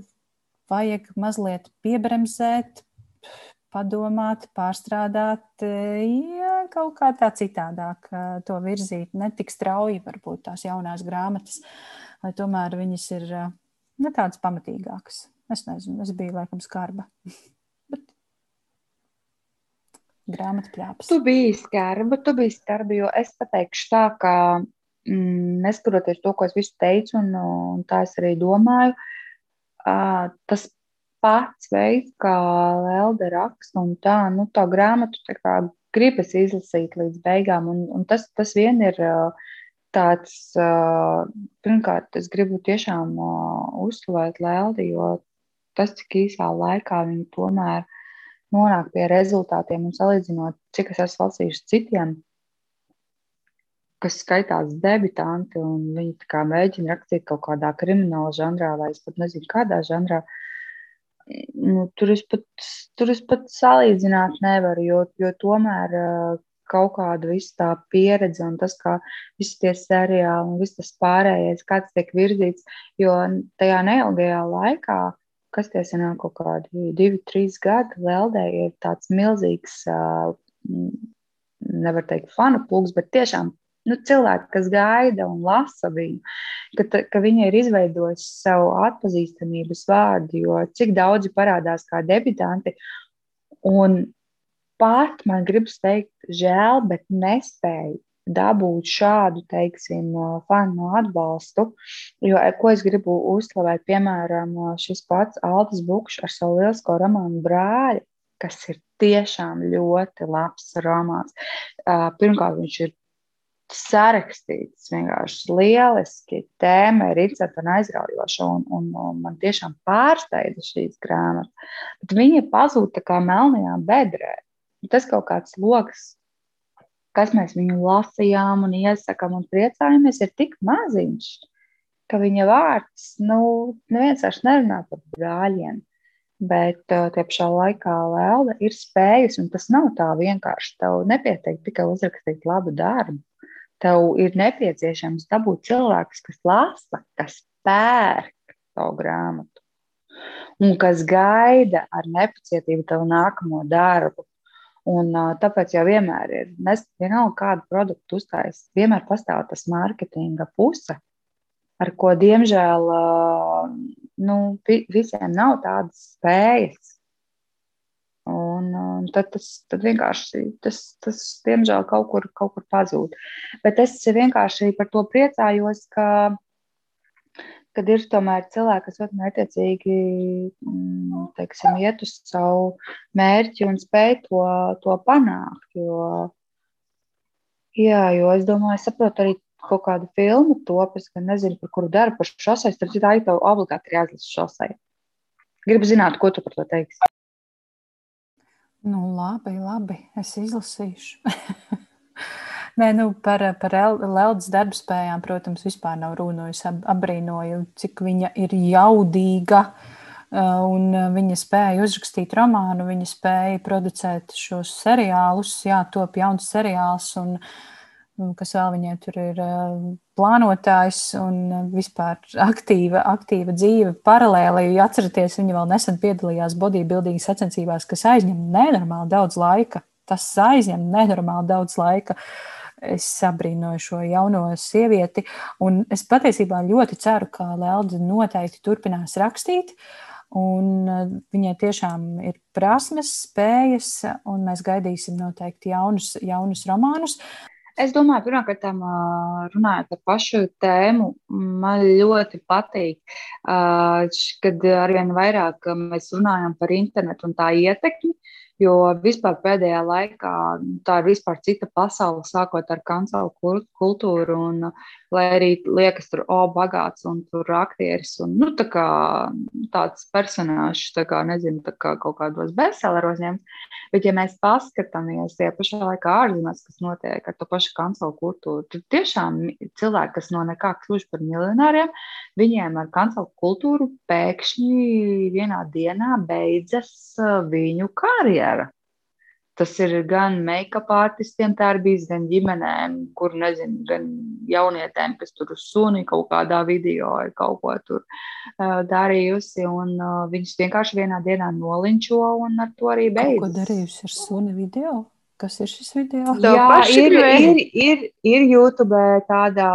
[SPEAKER 1] vajag mazliet piebremzēt, padomāt, pārstrādāt, ja, kaut kā tā citādāk to virzīt, ne tik strauji varbūt tās jaunās grāmatas, lai tomēr viņas ir ne tādas pamatīgākas. Es nezinu, es biju laikam skarba. Bet grāmata plāpas.
[SPEAKER 2] Tu biji skarba, tu biji skarba, jo es pateikšu tā, ka mm, neskatoties to, ko es visu teicu, un, un tā es arī domāju, uh, tas pats veids, kā Lelde raksta, un tā, nu, tā grāmatu tā kā gribas izlasīt līdz beigām, un, un tas, tas vien ir tāds, pirmkārt, es gribu tiešām uzslavēt Leldi, jo tas, cik īsā laikā viņi tomēr nonāk pie rezultātiem un salīdzinot, cik es esmu lasījuši citiem kas skaitās debitanti, un viņi mēģina rakstīt kaut kādā krimināla žanrā, vai es pat nezinu, kādā žanrā. Nu, tur, es pat, tur es pat salīdzināt nevaru, jo, jo tomēr kaut kāda visa tā pieredze un tas, kā visi tie seriāli un viss tas pārējais, kāds tiek virzīts, jo tajā neilgajā laikā, kas tie sanāk kaut kādi divi, trīs gadi, Leldē ir tāds milzīgs, nevar teikt, fanu plūks, bet tiešām nu, cilvēki, kas gaida un lasa viņu, ka, ka viņi ir izveidojuši savu atpazīstamības vārdu, jo cik daudzi parādās kā debitanti. Un pat man gribas teikt, žēl, bet nespēju dabūt šādu, teiksim, fanu atbalstu. Jo, ko es gribu uzslavēt, piemēram, šis pats Altis Bukšs ar savu lielisko romānu brāļi, kas ir tiešām ļoti labs romāns. Pirmkārt, viņš ir sarakstīts vienkārši lieliski. Tēma ir un aizraujoša, un, un, un man tiešām pārsteidza šīs grāmatas. Bet viņa pazūd tā kā melnajā bedrē. Tas kaut kāds lokus, kas mēs viņu lasījām un iesakām un priecājamies, ir tik maziņš, ka viņa vārds, nu, neviens vairs nerunā par brāļiem. Bet uh, tie pašā laikā Lēlda ir spējusi, un tas nav tā vienkārši. Tev nepietiek tikai uzrakstīt labu darbu tev ir nepieciešams dabūt cilvēkus, kas lasa, kas pērk savu grāmatu un kas gaida ar nepacietību tavu nākamo darbu. Un, tāpēc jau vienmēr ir, vienalga, kādu produktu uzstājas, vienmēr pastāv tas mārketinga puse, ar ko, diemžēl, nu, vi, visiem nav tādas spējas. Un, un tad tas tad vienkārši, tas, tas, diemžēl, kaut kur, kaut kur pazūd. Bet es vienkārši par to priecājos, ka, kad ir tomēr cilvēki, kas ļoti mērķiecīgi mm, teiksim, iet uz savu mērķi un spēj to, to panākt. Jo, jā, jo es domāju, es saprotu arī kaut kādu filmu top, es gan nezinu, par kuru daru, par šosei, tad tā ir tev obligāti jāizlasa šosei. Gribu zināt, ko tu par to teiksi.
[SPEAKER 1] Nu, labi, labi. Es izlasīšu. Nē, nu, par, par Leldas darbspējām, protams, vispār nav runa. Es abrīnoju, cik viņa ir jaudīga un viņa spēja uzrakstīt romānu, viņa spēja producēt šos seriālus, jā, top jauns seriāls. Un, uh, kas vēl viņai tur ir plānotājs un vispār aktīva, aktīva dzīve paralēli. Ja atceraties, viņa vēl nesen piedalījās bodybuilding sacensībās, kas aizņem nenormāli daudz laika. Tas aizņem nenormāli daudz laika. Es sabrīnoju šo jauno sievieti, un es patiesībā ļoti ceru, ka Lelda noteikti turpinās rakstīt. Un viņai tiešām ir prasmes, spējas, un mēs gaidīsim noteikti jaunus, jaunus romānus.
[SPEAKER 2] Es domāju, pirmkārt, runājot par pašu tēmu, man ļoti patīk, kad arvien vairāk mēs runājam par internetu un tā ietekmi. Jo vispār pēdējā laikā tā ir vispār cita pasaule, sākot ar kancelu kultūru. Un, lai arī liekas, tur o, bagāts un tur aktieris un nu, tā kā, tāds personāžs, tā kā, nezinu, tā kā kaut kādos bestselleros ņemts. Bet, ja mēs paskatāmies tie pašā laikā ārzemēs, kas notiek ar to pašu kancelu kultūru, tad tiešām cilvēki, kas no nekā kļuvuši par miljonāriem, viņiem ar kancelu kultūru pēkšņi vienā dienā beidzas viņu karjera. Tas ir gan make-up artistiem, tā ir bijis, gan ģimenēm, kur nezinu, gan jaunietēm, kas tur uz suni kaut kādā video ir kaut ko tur uh, darījusi. Un uh, viņus vienkārši vienā dienā nolinčo un ar to arī beidzas.
[SPEAKER 1] Ko darījusi ar suni video? Kas ir šis video?
[SPEAKER 2] Jā, ir, ir, ir, ir YouTube tāda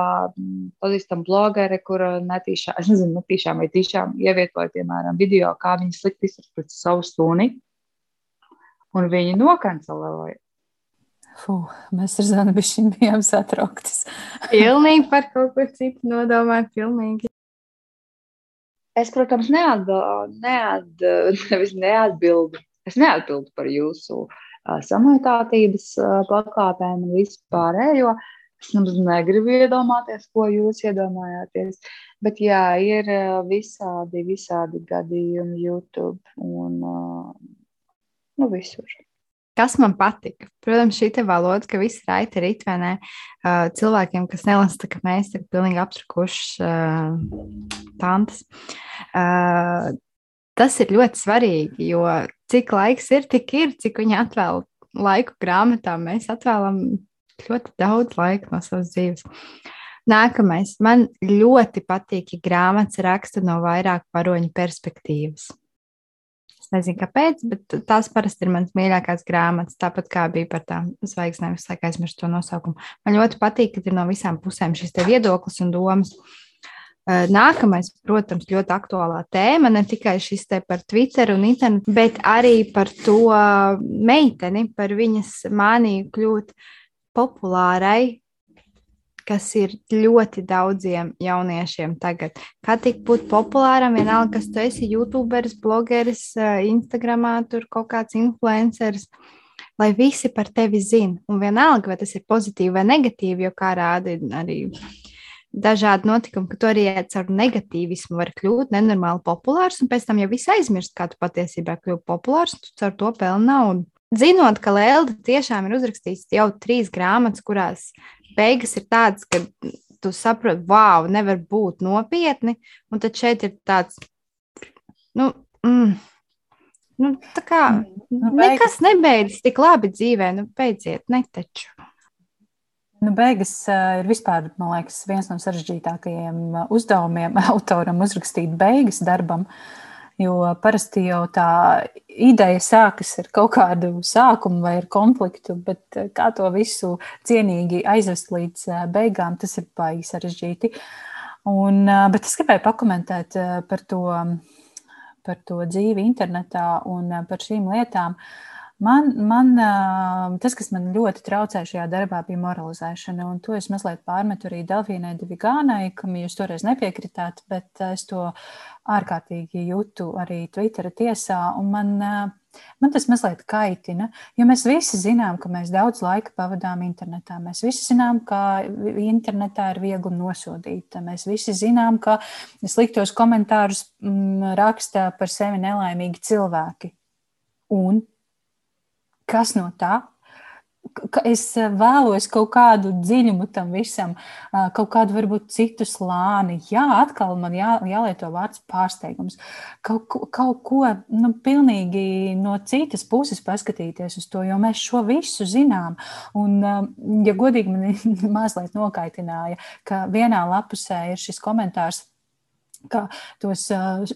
[SPEAKER 2] pazīstama blogere, kur netīšām, es nezinu, netīšām vai tīšām ievietoja, piemēram, video, kā viņi slikti izsaka pret savu suni un viņi nokancelēja.
[SPEAKER 1] Fuh, mēs ar Zanu bijām satrauktas.
[SPEAKER 3] pilnīgi par kaut ko citu nodomāju. Pilnīgi.
[SPEAKER 2] Es, protams, neatbildu, neat, neatbildu. Es neatbildu par jūsu samaitātības plakātēm un vispārējo. Es nemaz negribu iedomāties, ko jūs iedomājāties. Bet jā, ir visādi, visādi gadījumi YouTube un uh, nu, visur.
[SPEAKER 3] Kas man patika? Protams, šī valoda, ka viss raiti ir itvenē cilvēkiem, kas nelasa, ka mēs esam pilnīgi aptrakuši tantes. Uh, tas ir ļoti svarīgi, jo cik laiks ir, tik ir, cik viņi atvēl laiku grāmatām, mēs atvēlam ļoti daudz laika no savas dzīves. Nākamais. Man ļoti patīk, ja grāmatas raksta no vairāk varoņu perspektīvas. Nezinu, kāpēc, bet tās parasti ir mans mīļākās grāmatas, tāpat kā bija par tām zvaigznēm. Es laikam aizmirsu to nosaukumu. Man ļoti patīk, ka ir no visām pusēm šis viedoklis un domas. Nākamais, protams, ļoti aktuālā tēma, ne tikai šis te par Twitter un internetu, bet arī par to meiteni, par viņas māniju kļūt populārai kas ir ļoti daudziem jauniešiem tagad. Kā tik būt populāram, vienalga, kas tu esi, youtuberis, blogeris, eh, Instagramā, tur kaut kāds influenceris. Lai visi par tevi zina. Un vienalga, vai tas ir pozitīvi vai negatīvi, jo kā rāda arī dažādi notikumi, ka tu arī ar negatīvismu vari kļūt nenormāli populārs, un pēc tam jau viss aizmirst, kā tu patiesībā kļūsi populārs, un tu caur to pelni naudu. Zinot, ka Lēlda tiešām ir uzrakstījis jau trīs grāmatas, kurās beigas ir tādas, ka tu saproti, wow, nevar būt nopietni. Un tad šeit ir tāds, nu, mm, nu tā kā nu, nekas nebeidzas tik labi dzīvē, nu, beidziet, neteču.
[SPEAKER 1] Nu, beigas uh, ir vispār, man liekas, viens no sarežģītākajiem uzdevumiem autoram uzrakstīt beigas darbam. Uh, Jo parasti jau tā ideja sākas ar kaut kādu sākumu vai konfliktu, bet eh, kā to visu cienīgi aizvest līdz eh, beigām, tas ir baigi sarežģīti. Un, eh, bet es gribēju pakomentēt par to, par to dzīvi internetā un par šīm lietām. Man, man, tas, kas man ļoti traucēja šajā darbā, bija moralizēšana. Un to es mazliet pārmetu arī Delfīnai Divigānai, kam jūs toreiz nepiekritāt, bet es to ārkārtīgi jūtu arī Twittera tiesā. Man, man tas mazliet kaitina, jo mēs visi zinām, ka mēs daudz laika pavadām internetā. Mēs visi zinām, ka internetā ir viegli nosodīt. Mēs visi zinām, ka sliktos komentārus mm, raksta par sevi nelaimīgi cilvēki. Un kas no tā? Es vēlos kaut kādu dziļumu tam visam, kaut kādu varbūt citu slāni. Jā, atkal man jā, jālieto vārds pārsteigums. Kaut, kaut ko nu, pilnīgi no citas puses paskatīties uz to, jo mēs šo visu zinām. Un, ja godīgi man mazliet nokaitināja, ka vienā lapusē ir šis komentārs ka tos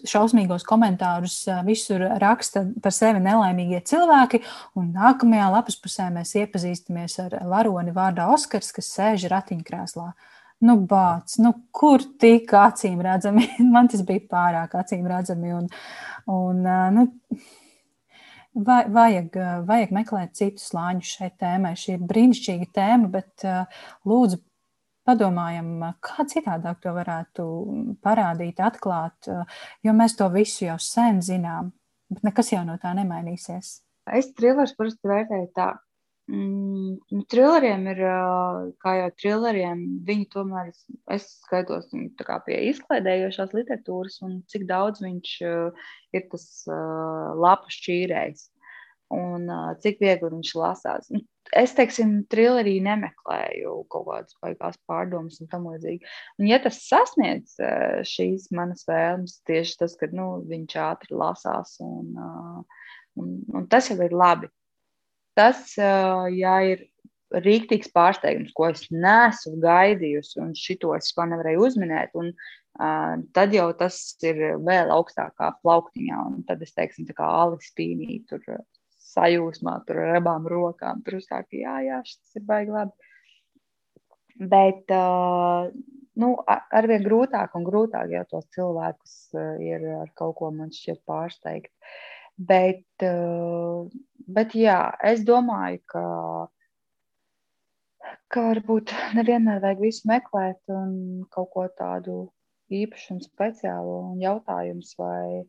[SPEAKER 1] šausmīgos komentārus visur raksta par sevi nelaimīgie cilvēki, nākamajā lapas pusē mēs iepazīstamies ar varoni vārdā Oskars, kas sēž ratiņkrēslā. Nu, bāc, nu, kur tik acīm redzami? Man tas bija pārāk acīm redzami. Un, un, nu, vajag, vajag meklēt citus slāņus šai tēmai. Šī ir brīnišķīga tēma, bet lūdzu padomājam, kā citādāk to varētu parādīt, atklāt, jo mēs to visu jau sen zinām, bet nekas jau no tā nemainīsies.
[SPEAKER 2] Es trillerus parasti vērtēju tā. Mm, nu, trilleriem ir, kā jau trilleriem, viņi tomēr, es skaitos pie izklaidējošās literatūras, un cik daudz viņš ir tas lapu šķīrējs un cik viegli viņš lasās. Es, teiksim, trilerī nemeklēju kaut kādas baigās pārdomas un tam līdzīgi. Un, ja tas sasniedz uh, šīs manas vēlmes, tieši tas, ka nu, viņš ātri lasās, un, uh, un, un tas jau ir labi. Tas, uh, ja ir rīktīgs pārsteigums, ko es neesmu gaidījusi, un šito es vēl nevarēju uzminēt. Un, uh, tad jau tas ir vēl augstākā plauktiņā, tad es teiksim, tā kā Alis Pīnī tur sajūsmā, tur ar abām rokām. Tur uz tā, ka jā, jā, šis ir baigi labi. Bet uh, nu, arvien grūtāk un grūtāk jau tos cilvēkus ir ar kaut ko man šķiet pārsteigt. Bet, uh, bet jā, es domāju, ka, ka varbūt nevienmēr vajag visu meklēt un kaut ko tādu īpašu un speciālu un jautājums vai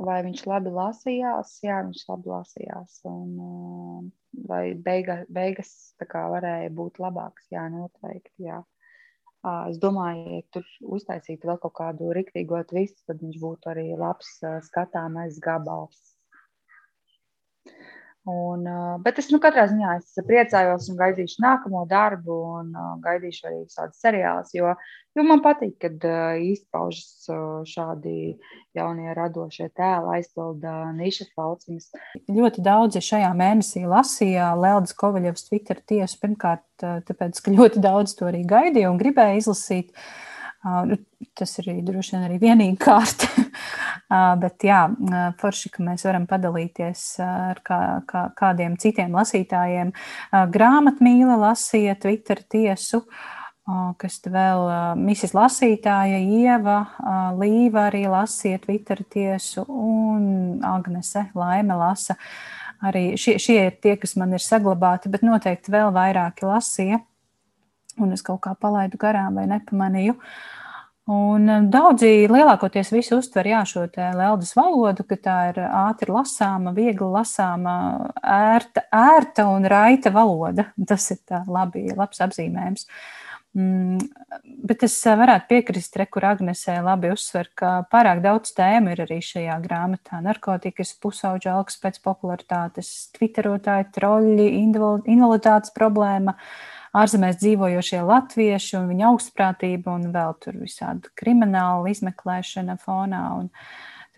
[SPEAKER 2] vai viņš labi lasījās, jā, viņš labi lasījās. Un, uh, vai beiga, beigas kā, varēja būt labākas, jā, noteikti. Jā. Es domāju, ja tur uztaisītu vēl kaut kādu rīktīgo tvistu, tad viņš būtu arī labs uh, skatāmais gabals. Un, bet es nu, katrā ziņā es priecājos un gaidīšu nākamo darbu, un uh, gaidīšu arī tādas seriālus, jo, jo man patīk, kad uh, izpaužas uh, šādi jaunie radošie tēli, aizpilda nišas lauciņas.
[SPEAKER 1] Ļoti daudzi šajā mēnesī lasīja Leldas Kovaļevs Twitter tiesu. Pirmkārt, tāpēc, ka ļoti daudz to arī gaidīja un gribēja izlasīt. Nu, tas ir droši vien arī vienīgā kārta. Bet jā, forši, ka mēs varam padalīties ar kā, kā, kādiem citiem lasītājiem. Grāmatmīla lasīja Twitter tiesu, kas vēl misis lasītāja Ieva, Līva arī lasīja Twitter tiesu un Agnese Laime lasa. Arī šie, šie ir tie, kas man ir saglabāti, bet noteikti vēl vairāki lasīja. Un es kaut kā palaidu garām vai nepamanīju. Uh, Un um, daudzi lielākoties visi uztver jā, šo lēldas valodu, ka tā ir ātri lasāma, viegli lasāma, ērta, ērta un raita valoda. Tas ir labi, labs apzīmējums. Mm, bet es uh, varētu piekrist, re, kur Agnesē labi uzsver, ka pārāk daudz tēmu ir arī šajā grāmatā. Narkotikas, pusauģa algas pēc popularitātes, twitterotāji, troļļi, invaliditātes problēma. Uh, ārzemēs dzīvojošie latvieši un viņa augstprātība un vēl tur visādi krimināla izmeklēšana fonā. Un,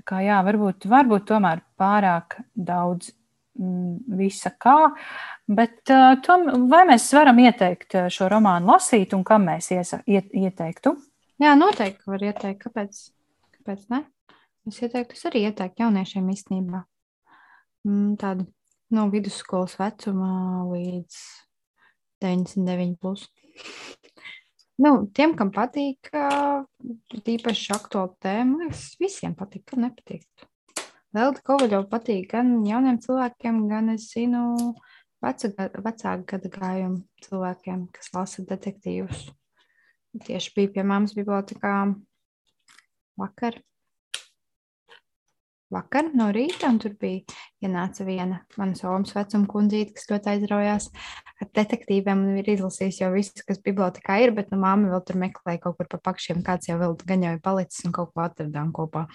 [SPEAKER 1] kā, jā, varbūt, varbūt tomēr pārāk daudz mm, visa kā, bet tom, vai mēs varam ieteikt šo romānu lasīt un kam mēs iesa, iet, ieteiktu?
[SPEAKER 3] Jā, noteikti var ieteikt. Kāpēc? Kāpēc ne? Es ieteiktu, es arī ieteiktu jauniešiem īstenībā. Mm, tādu no vidusskolas vecuma līdz 99. Plus. nu, tiem, kam patīk, tīpaši aktuāla tēma, visiem patīk, kam nepatīk. Velda Kovaļova patīk gan jauniem cilvēkiem, gan es zinu vecāku gada gājumu cilvēkiem, kas lasa detektīvus. Tieši bija pie māmas bibliotekā vakar vakar no rīta, un tur bija ienāca viena manas omas vecuma kundzīte, kas ļoti aizraujās ar detektīviem un ir izlasījis jau visu, kas bibliotekā ir, bet nu, māma vēl tur meklēja kaut kur pa pakšiem, kāds jau vēl gan jau ir palicis un kaut ko atradām kopā.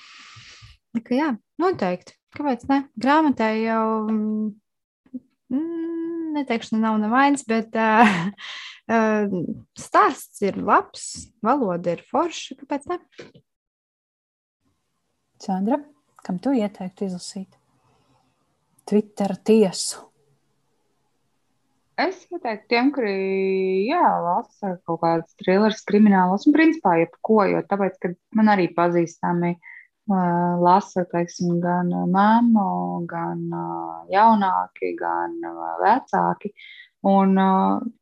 [SPEAKER 3] Ka, jā, noteikti. Kāpēc ne? Grāmatai jau mm, neteikšu, nav nevainas, bet uh, uh, stāsts ir labs, valoda ir forša. Kāpēc ne?
[SPEAKER 1] Sandra? Kam tu ieteiktu izlasīt? Twitter tiesu.
[SPEAKER 2] Es ieteiktu tiem, kuri jā, lasa kaut kādas thrilleris, kriminālas un principā jebko, jo tāpēc, ka man arī pazīstami uh, lasa, teiksim, gan mammu, gan uh, jaunāki, gan uh, vecāki. Un,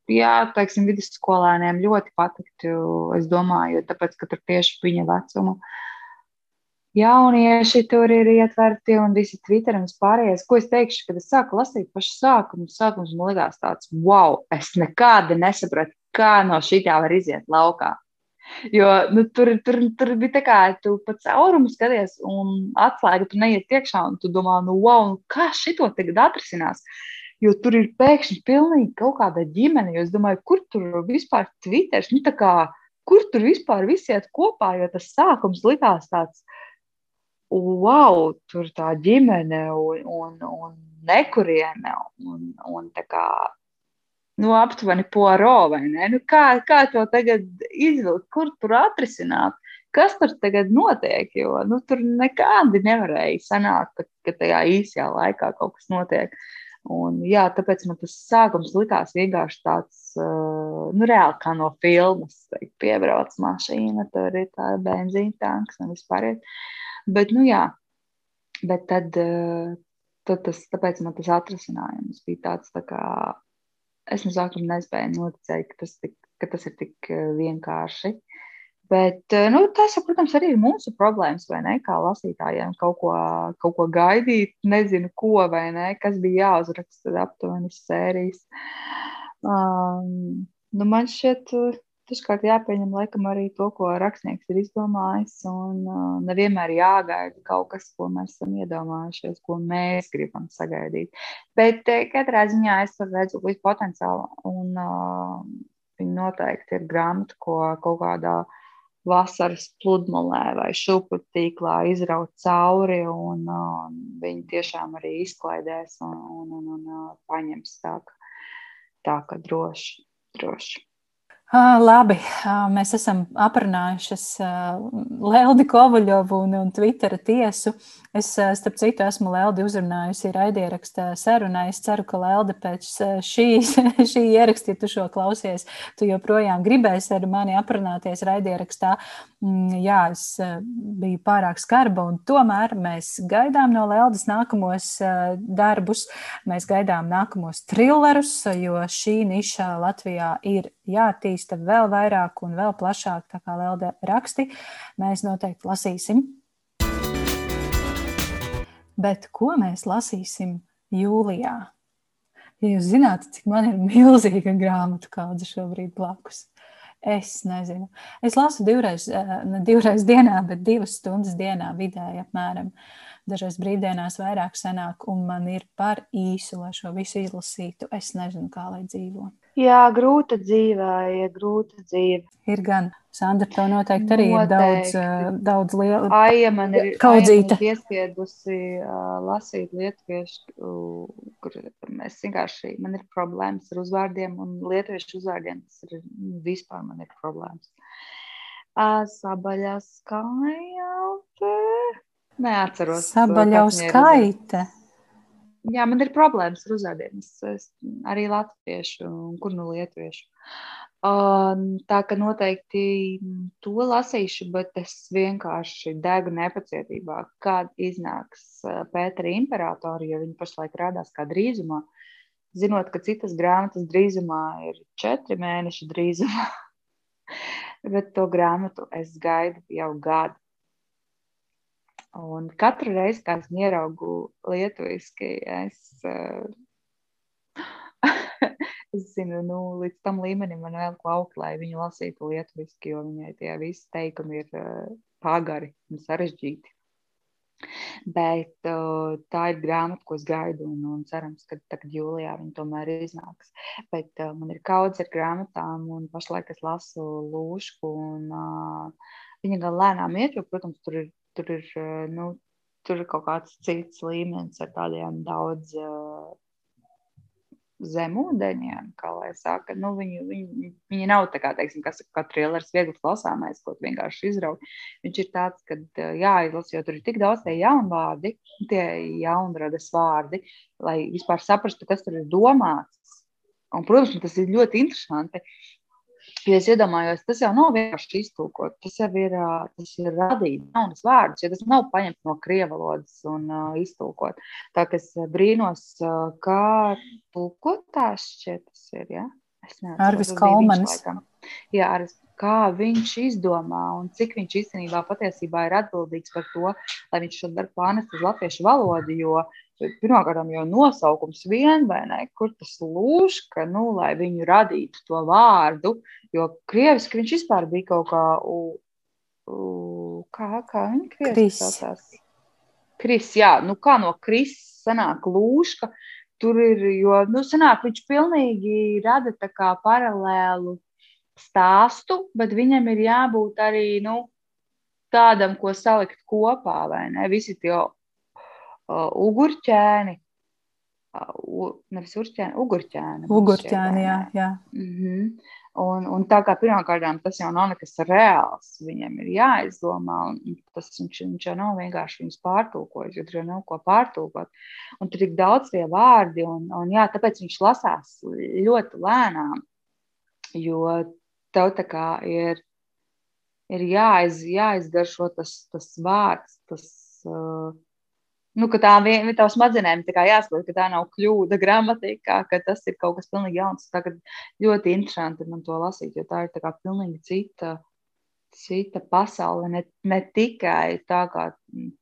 [SPEAKER 2] jā, teiksim, vidusskolēniem ļoti patiktu, es domāju, tāpēc, ka tur tieši viņa vecuma uh, jaunieši tur ir ietverti un visi Twitter un vispārējais. Ko es teikšu, kad es sāku lasīt pašu sākumu, sākums man likās tāds, wow, es nekādi nesapratu, kā no šī tā var iziet laukā. Jo nu, tur, tur, tur bija tā, kā tu pa caurumu skaties, un atslēga tur neiet iekšā, un tu domā, nu, wow, nu, kā šito tagad atrisinās. Jo tur ir pēkšņi pilnīgi kaut kāda ģimene. Es domāju, kur tur vispār Twitter, nu, kā, kur tur vispār viss iet kopā, jo tas sākums likās tāds wow, tur tā ģimene un, un, un nekuriene un, un kā. Nu, aptuveni poro, vai ne? Nu, kā, kā to tagad izvilkt, kur tur atrisināt? Kas tur tagad notiek? Jo nu, tur nekādi nevarēja sanākt, ka, ka tajā īsajā laikā kaut kas notiek. Un, jā, tāpēc man tas sākums likās vienkārši tāds, uh, nu, reāli kā no filmas. Piebrauc mašīna, tur ir tā benzīna tanks un vispār. Ir. Bet, nu jā, bet tad, eh, tad tas, tāpēc man tas atrasinājums bija tāds, tā kā es no sākuma nespēju noticēt, ka tas, tik, ka tas ir tik eh, vienkārši. Bet, eh, nu, tas, protams, arī ir mūsu problēmas, vai ne? Kā lasītājiem kaut ko, kaut ko gaidīt, nezinu, ko vai ne, kas bija jāuzraksta aptuveni sērijas. Um, nu, man šķiet, Dažkārt jāpieņem laikam arī to, ko rakstnieks ir izdomājis, un uh, nevienmēr jāgaida kaut kas, ko mēs esam iedomājušies, ko mēs gribam sagaidīt. Bet uh, katrā ziņā es redzu līdz potenciālu, un uh, viņi noteikti ir grāmata, ko kaut kādā vasaras pludmalē vai šūpu tīklā izraut cauri, un uh, viņi tiešām arī izklaidēs un, un, un, un uh, paņems tā, tā ka droši, droši.
[SPEAKER 1] Labi, mēs esam aprunājušas Leldi Kovaļovu un, un Twittera tiesu. Es, starp citu, esmu Leldi uzrunājusi raidierakstā sarunā. Es ceru, ka Leldi pēc šī, šī ieraksta, ja tu šo klausies, tu joprojām gribēsi ar mani aprunāties raidierakstā. Mm, jā, es biju pārāk skarba, un tomēr mēs gaidām no Leldas nākamos darbus. Mēs gaidām nākamos trillerus, jo šī niša Latvijā ir jāattīsta vēl vairāk un vēl plašāk, tā kā Lelde raksti, mēs noteikti lasīsim. Bet ko mēs lasīsim jūlijā? Ja jūs zināt, cik man ir milzīga grāmatu kaudze šobrīd blakus. Es nezinu. Es lasu divreiz, eh, ne divreiz dienā, bet divas stundas dienā vidēji apmēram. Dažreiz brīvdienās vairāk sanāk, un man ir par īsu, lai šo visu izlasītu. Es nezinu, kā lai dzīvo.
[SPEAKER 2] Jā, grūta dzīve, ja grūta dzīve.
[SPEAKER 1] Ir gan. Sandra, tev noteikti arī noteikti. ir daudz, uh, daudz liela
[SPEAKER 2] Aija man ir kaudzīta. Iespiedusi uh, lasīt lietuviešu, kur es vienkārši, man ir problēmas ar uzvārdiem un lietuviešu uzvārdiem, tas ir vispār man ir problēmas. Uh, Sabaļauskaite. Neatceros.
[SPEAKER 1] Sabaļauskaite.
[SPEAKER 2] Jā, man ir problēmas ar uzvārdiem. Es, es arī latviešu, kur nu lietuviešu. Uh, tā ka noteikti to lasīšu, bet es vienkārši degu nepacietībā, kad iznāks Pētera imperatori, jo viņi pašlaik rādās kā drīzumā. Zinot, ka citas grāmatas drīzumā ir četri mēneši drīzumā. bet to grāmatu es gaidu jau gadu. Un katru reizi, kad es ieraugu lietuviski, es, uh, es zinu, nu, līdz tam līmenim man vēl ko augt, lai viņu lasītu lietuviski, jo viņai tie visi teikumi ir uh, pagari un sarežģīti. Bet uh, tā ir grāmata, ko es gaidu, un, un cerams, ka tagad jūlijā viņa tomēr iznāks. Bet uh, man ir kaudzes ar grāmatām, un pašlaik es lasu lūšku, un uh, viņa gan lēnām iet, jo, protams, tur ir, tur ir, uh, nu, tur ir kaut kāds cits līmenis ar tādiem daudz uh, zemūdeņiem, kā lai saka. Nu, viņi, viņi, viņi nav tā kā, teiksim, kas kā trillers, viegli klausāmais, ko vienkārši izraut. Viņš ir tāds, ka jāizlasa, jo tur ir tik daudz tie jaunvārdi, tie jaunradas vārdi, lai vispār saprastu, kas tur ir domāts. Un, protams, tas ir ļoti interesanti. Jo es iedomājos, tas jau nav vienkārši iztūkot, tas jau ir, tas ir radīt jaunas vārdus, jo tas nav paņemt no krievu valodas un uh, iztūkot. Tā kā es brīnos, uh, kā tulkotājs šķiet tas ir, ja?
[SPEAKER 1] Arvis Kalmanis.
[SPEAKER 2] Jā, Arvis kā viņš izdomā un cik viņš īstenībā patiesībā ir atbildīgs par to, lai viņš šo darbu pārnest uz latviešu valodu. Jo pirmkārt, jau nosaukums vien, vai ne, kur tas lūž, ka, nu, lai viņu radītu to vārdu, jo krieviski viņš vispār bija kaut kā, u, u, kā, kā viņa krieviski saucās? Kris, jā, nu kā no kris sanāk lūška, tur ir, jo, nu, sanāk, viņš pilnīgi rada tā kā paralēlu stāstu, bet viņam ir jābūt arī nu, tādam, ko salikt kopā. Visi tie ugurķēni, uh, nevis urķēni, ugurķēni.
[SPEAKER 1] Ugurķēni, jā. jā.
[SPEAKER 2] Mm -hmm. Un, un tā kā pirmkārt, tas jau nav nekas reāls, viņam ir jāizdomā, un tas viņš, viņš jau nav vienkārši viņus pārtulkojis, jo tur jau nav ko pārtulkot. Un tur ir daudz tie vārdi, un, un jā, tāpēc viņš lasās ļoti lēnām, jo tev tā kā ir, ir jāiz, jāizgaršo tas, tas vārds, tas, uh, nu, ka tā vien, tavs smadzenēm tā jāsaprot, ka tā nav kļūda gramatikā, ka tas ir kaut kas pilnīgi jauns. Tagad ļoti interesanti man to lasīt, jo tā ir tā kā pilnīgi cita, cita pasaule, ne, ne tikai tā kā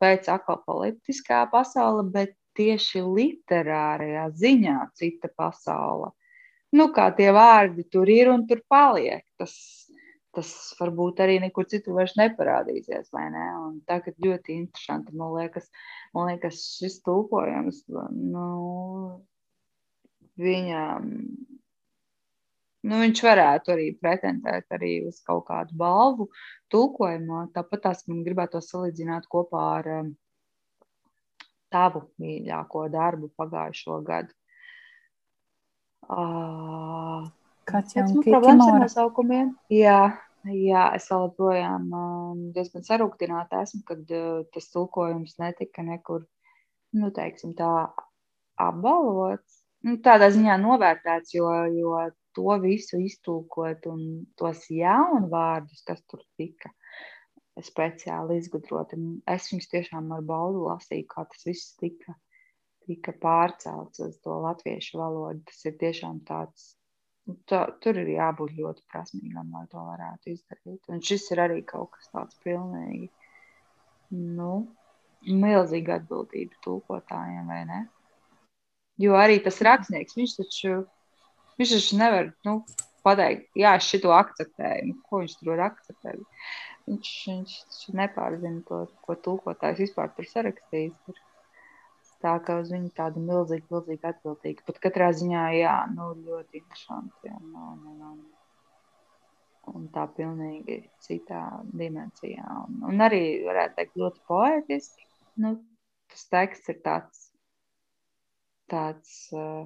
[SPEAKER 2] pēc apokaliptiskā pasaule, bet tieši literārajā ziņā cita pasaule nu, kā tie vārdi tur ir un tur paliek. Tas, tas varbūt arī nekur citur vairs neparādīsies. Ne? Un tagad ļoti interesanti. Man liekas, man liekas šis tulkojums, nu, viņam, nu, viņš varētu arī pretendēt arī uz kaut kādu balvu tulkojumā. Tāpat tās man gribētu salīdzināt kopā ar um, tavu mīļāko darbu pagājušo gadu. Uh,
[SPEAKER 1] Kāds
[SPEAKER 2] ir problēmas ar nosaukumiem? Jā, jā, es vēl joprojām uh, diezgan sarūktināta esmu, kad uh, tas tulkojums netika nekur, nu, teiksim, tā apbalvots. Nu, tādā ziņā novērtēts, jo, jo to visu iztulkot un tos jaunu vārdus, kas tur tika speciāli izgudroti. Es viņus tiešām ar baudu lasīju, kā tas viss tika tika pārcelts uz to latviešu valodu. Tas ir tiešām tāds, tā, tur ir jābūt ļoti prasmīgam, lai to varētu izdarīt. Un šis ir arī kaut kas tāds pilnīgi, nu, milzīga atbildība tulkotājiem, vai ne? Jo arī tas rakstnieks, viņš taču, viņš taču nevar, nu, pateikt, jā, es šito akceptēju. Nu, ko viņš tur var akceptēt? Viņš, viņš, viņš nepārzina to, ko tulkotājs vispār tur sarakstījis. Tur. Tā kā uz viņu tāda milzīga, milzīga atbildīga. Pat katrā ziņā, jā, nu, ļoti interesanti. Jā, nu, nu, nu. Un tā pilnīgi citā dimensijā. Un, un arī, varētu teikt, ļoti poētiski. Nu, tas teksts ir tāds, tāds uh,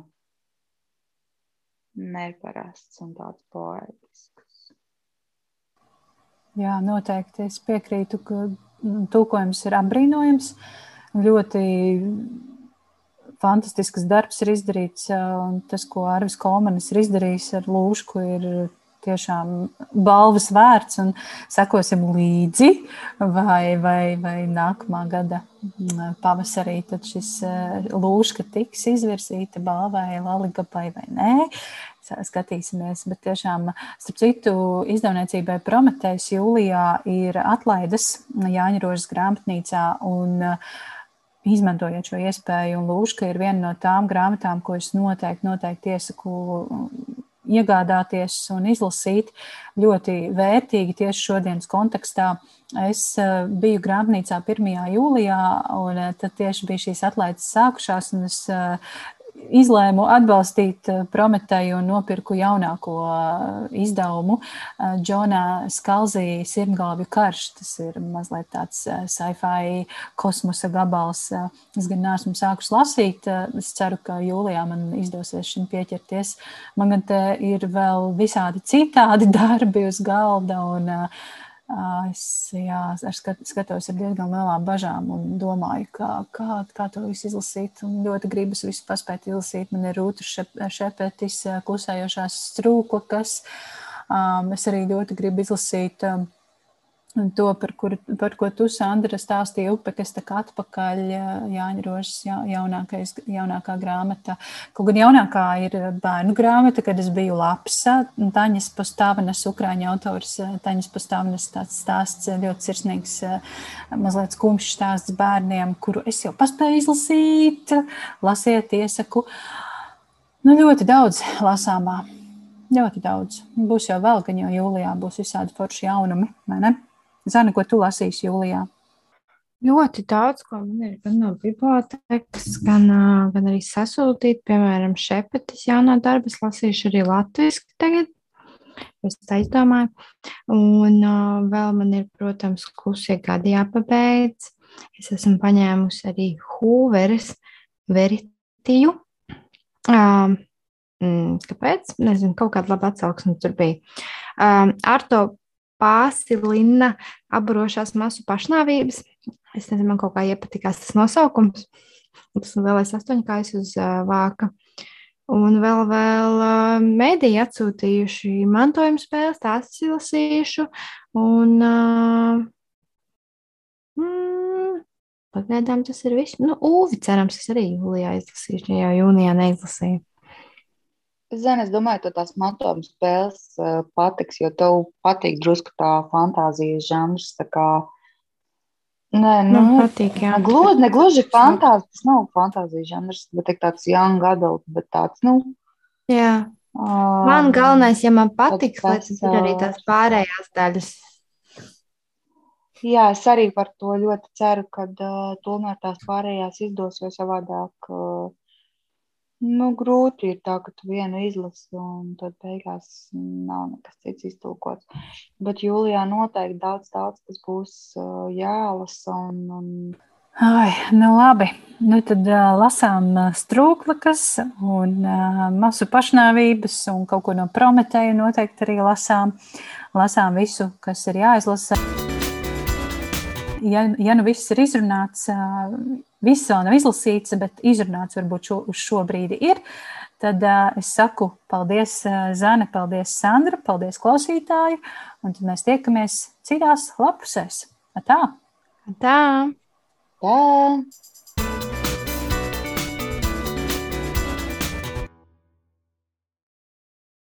[SPEAKER 2] neparasts un tāds poētisks.
[SPEAKER 1] Jā, noteikti. Es piekrītu, ka nu, tulkojums ir apbrīnojams. Ļoti fantastisks darbs ir izdarīts. Un tas, ko Arvis Kolmanis ir izdarījis ar Lūšku, ir tiešām balvas vērts un sekosim līdzi, vai, vai, vai nākamā gada pavasarī tad šis lūška tiks izvirsīta balvai Laligapai vai nē skatīsimies. Bet tiešām, starp citu, izdevniecībai Prometējs jūlijā ir atlaides Jāņa Rožas grāmatnīcā. Un, Izmantojot šo iespēju, un Lūška ir viena no tām grāmatām, ko es noteikti, noteikti iesaku iegādāties un izlasīt. Ļoti vērtīgi tieši šodienas kontekstā. Es biju grāmatnīcā 1. jūlijā, un tad tieši bija šīs atlaides sākušās, un es izlēmu atbalstīt eh, Prometēju un nopirku jaunāko eh, izdevumu eh, Džona Skalzija Sirmgalvju karš. Tas ir mazliet tāds sci-fi kosmosa gabals. Es gan neesmu sākus lasīt. Es ceru, ka jūlijā man izdosies šim pieķerties. Man gan te ir vēl visādi citādi darbi uz galda un uh, Es jā, skat, skatos ar diezgan lielām bažām un domāju, kā, kā, kā to visu izlasīt. Un ļoti gribas visu paspēt izlasīt. Man ir rūta šepetis, klusējošās strūklakas. Es arī ļoti gribu izlasīt to, par, kur, par ko tu, Sandra, stāstīji, upe, kas tā kā atpakaļ Jāņa Rožas jaunākais, jaunākā grāmata. Kaut gan jaunākā ir bērnu grāmata, kad es biju lapsa, Taņas Pastāvenes, Ukrāņa autors, Taņas Pastāvenes tāds stāsts, ļoti sirsnīgs, mazliet skumjš stāsts bērniem, kuru es jau paspēju izlasīt, lasiet, iesaku. Nu, ļoti daudz lasāmā. Ļoti daudz. Būs jau vēl, gan jau jūlijā būs visādi forši jaunumi, vai ne? Zana, ko tu lasīsi jūlijā?
[SPEAKER 3] Ļoti daudz, ko man ir gan no bibliotekas, gan, gan arī sasūtīt, piemēram, šepetis jaunā darba. Es lasīšu arī latviešu tagad. Es tā izdomāju. Un uh, vēl man ir, protams, klusie gadi jāpabeidz. Es esmu paņēmusi arī Hooveres veritiju. Um, kāpēc? Nezinu, kaut kāda laba atsauksme tur bija. Um, ar to Pāsilina apbarošās masu pašnāvības. Es nezinu, man kaut kā iepatikās tas nosaukums. Tas ir lielais astoņkājs uz vāka. Un vēl, vēl mēdīji atsūtījuši mantojuma spēles, tās izlasījuši. Un, mm, pagaidām tas ir viss. Nu, Uvi, cerams, es arī jūlijā izlasīšu, ja jau jūnijā neizlasīju.
[SPEAKER 2] Zini, es domāju, ka tās mantojuma spēles uh, patiks, jo tev patīk drusku tā fantāzijas žanrs. Tā kā, nē, nu,
[SPEAKER 3] Man patīk, jā.
[SPEAKER 2] Ne gluži, ne gluži fantāzija, tas nav fantāzijas žanrs, bet tāds young adult, bet tāds, nu.
[SPEAKER 3] Jā. Uh, man galvenais, ja man patiks, lai tas ir arī tās pārējās daļas.
[SPEAKER 2] Jā, es arī par to ļoti ceru, ka uh, tomēr tās pārējās izdosies savādāk. Uh, Nu, grūti ir tā, ka tu vienu izlasi, un tad beigās nav nekas cits iztulkots. Bet jūlijā noteikti daudz, daudz kas būs uh, jālasa. Un, un...
[SPEAKER 1] Ai, nu labi, nu tad uh, lasām uh, strūklakas un uh, masu pašnāvības un kaut ko no Prometēja noteikti arī lasām. Lasām visu, kas ir jāizlasa. Ja, ja nu viss ir izrunāts, uh, viss vēl nav izlasīts, bet izrunāts varbūt šo, uz šo brīdi ir. Tad uh, es saku paldies, Zane, paldies, Sandra, paldies, klausītāji. Un tad mēs tiekamies citās lapusēs. Tā!
[SPEAKER 3] Tā!
[SPEAKER 2] Tā!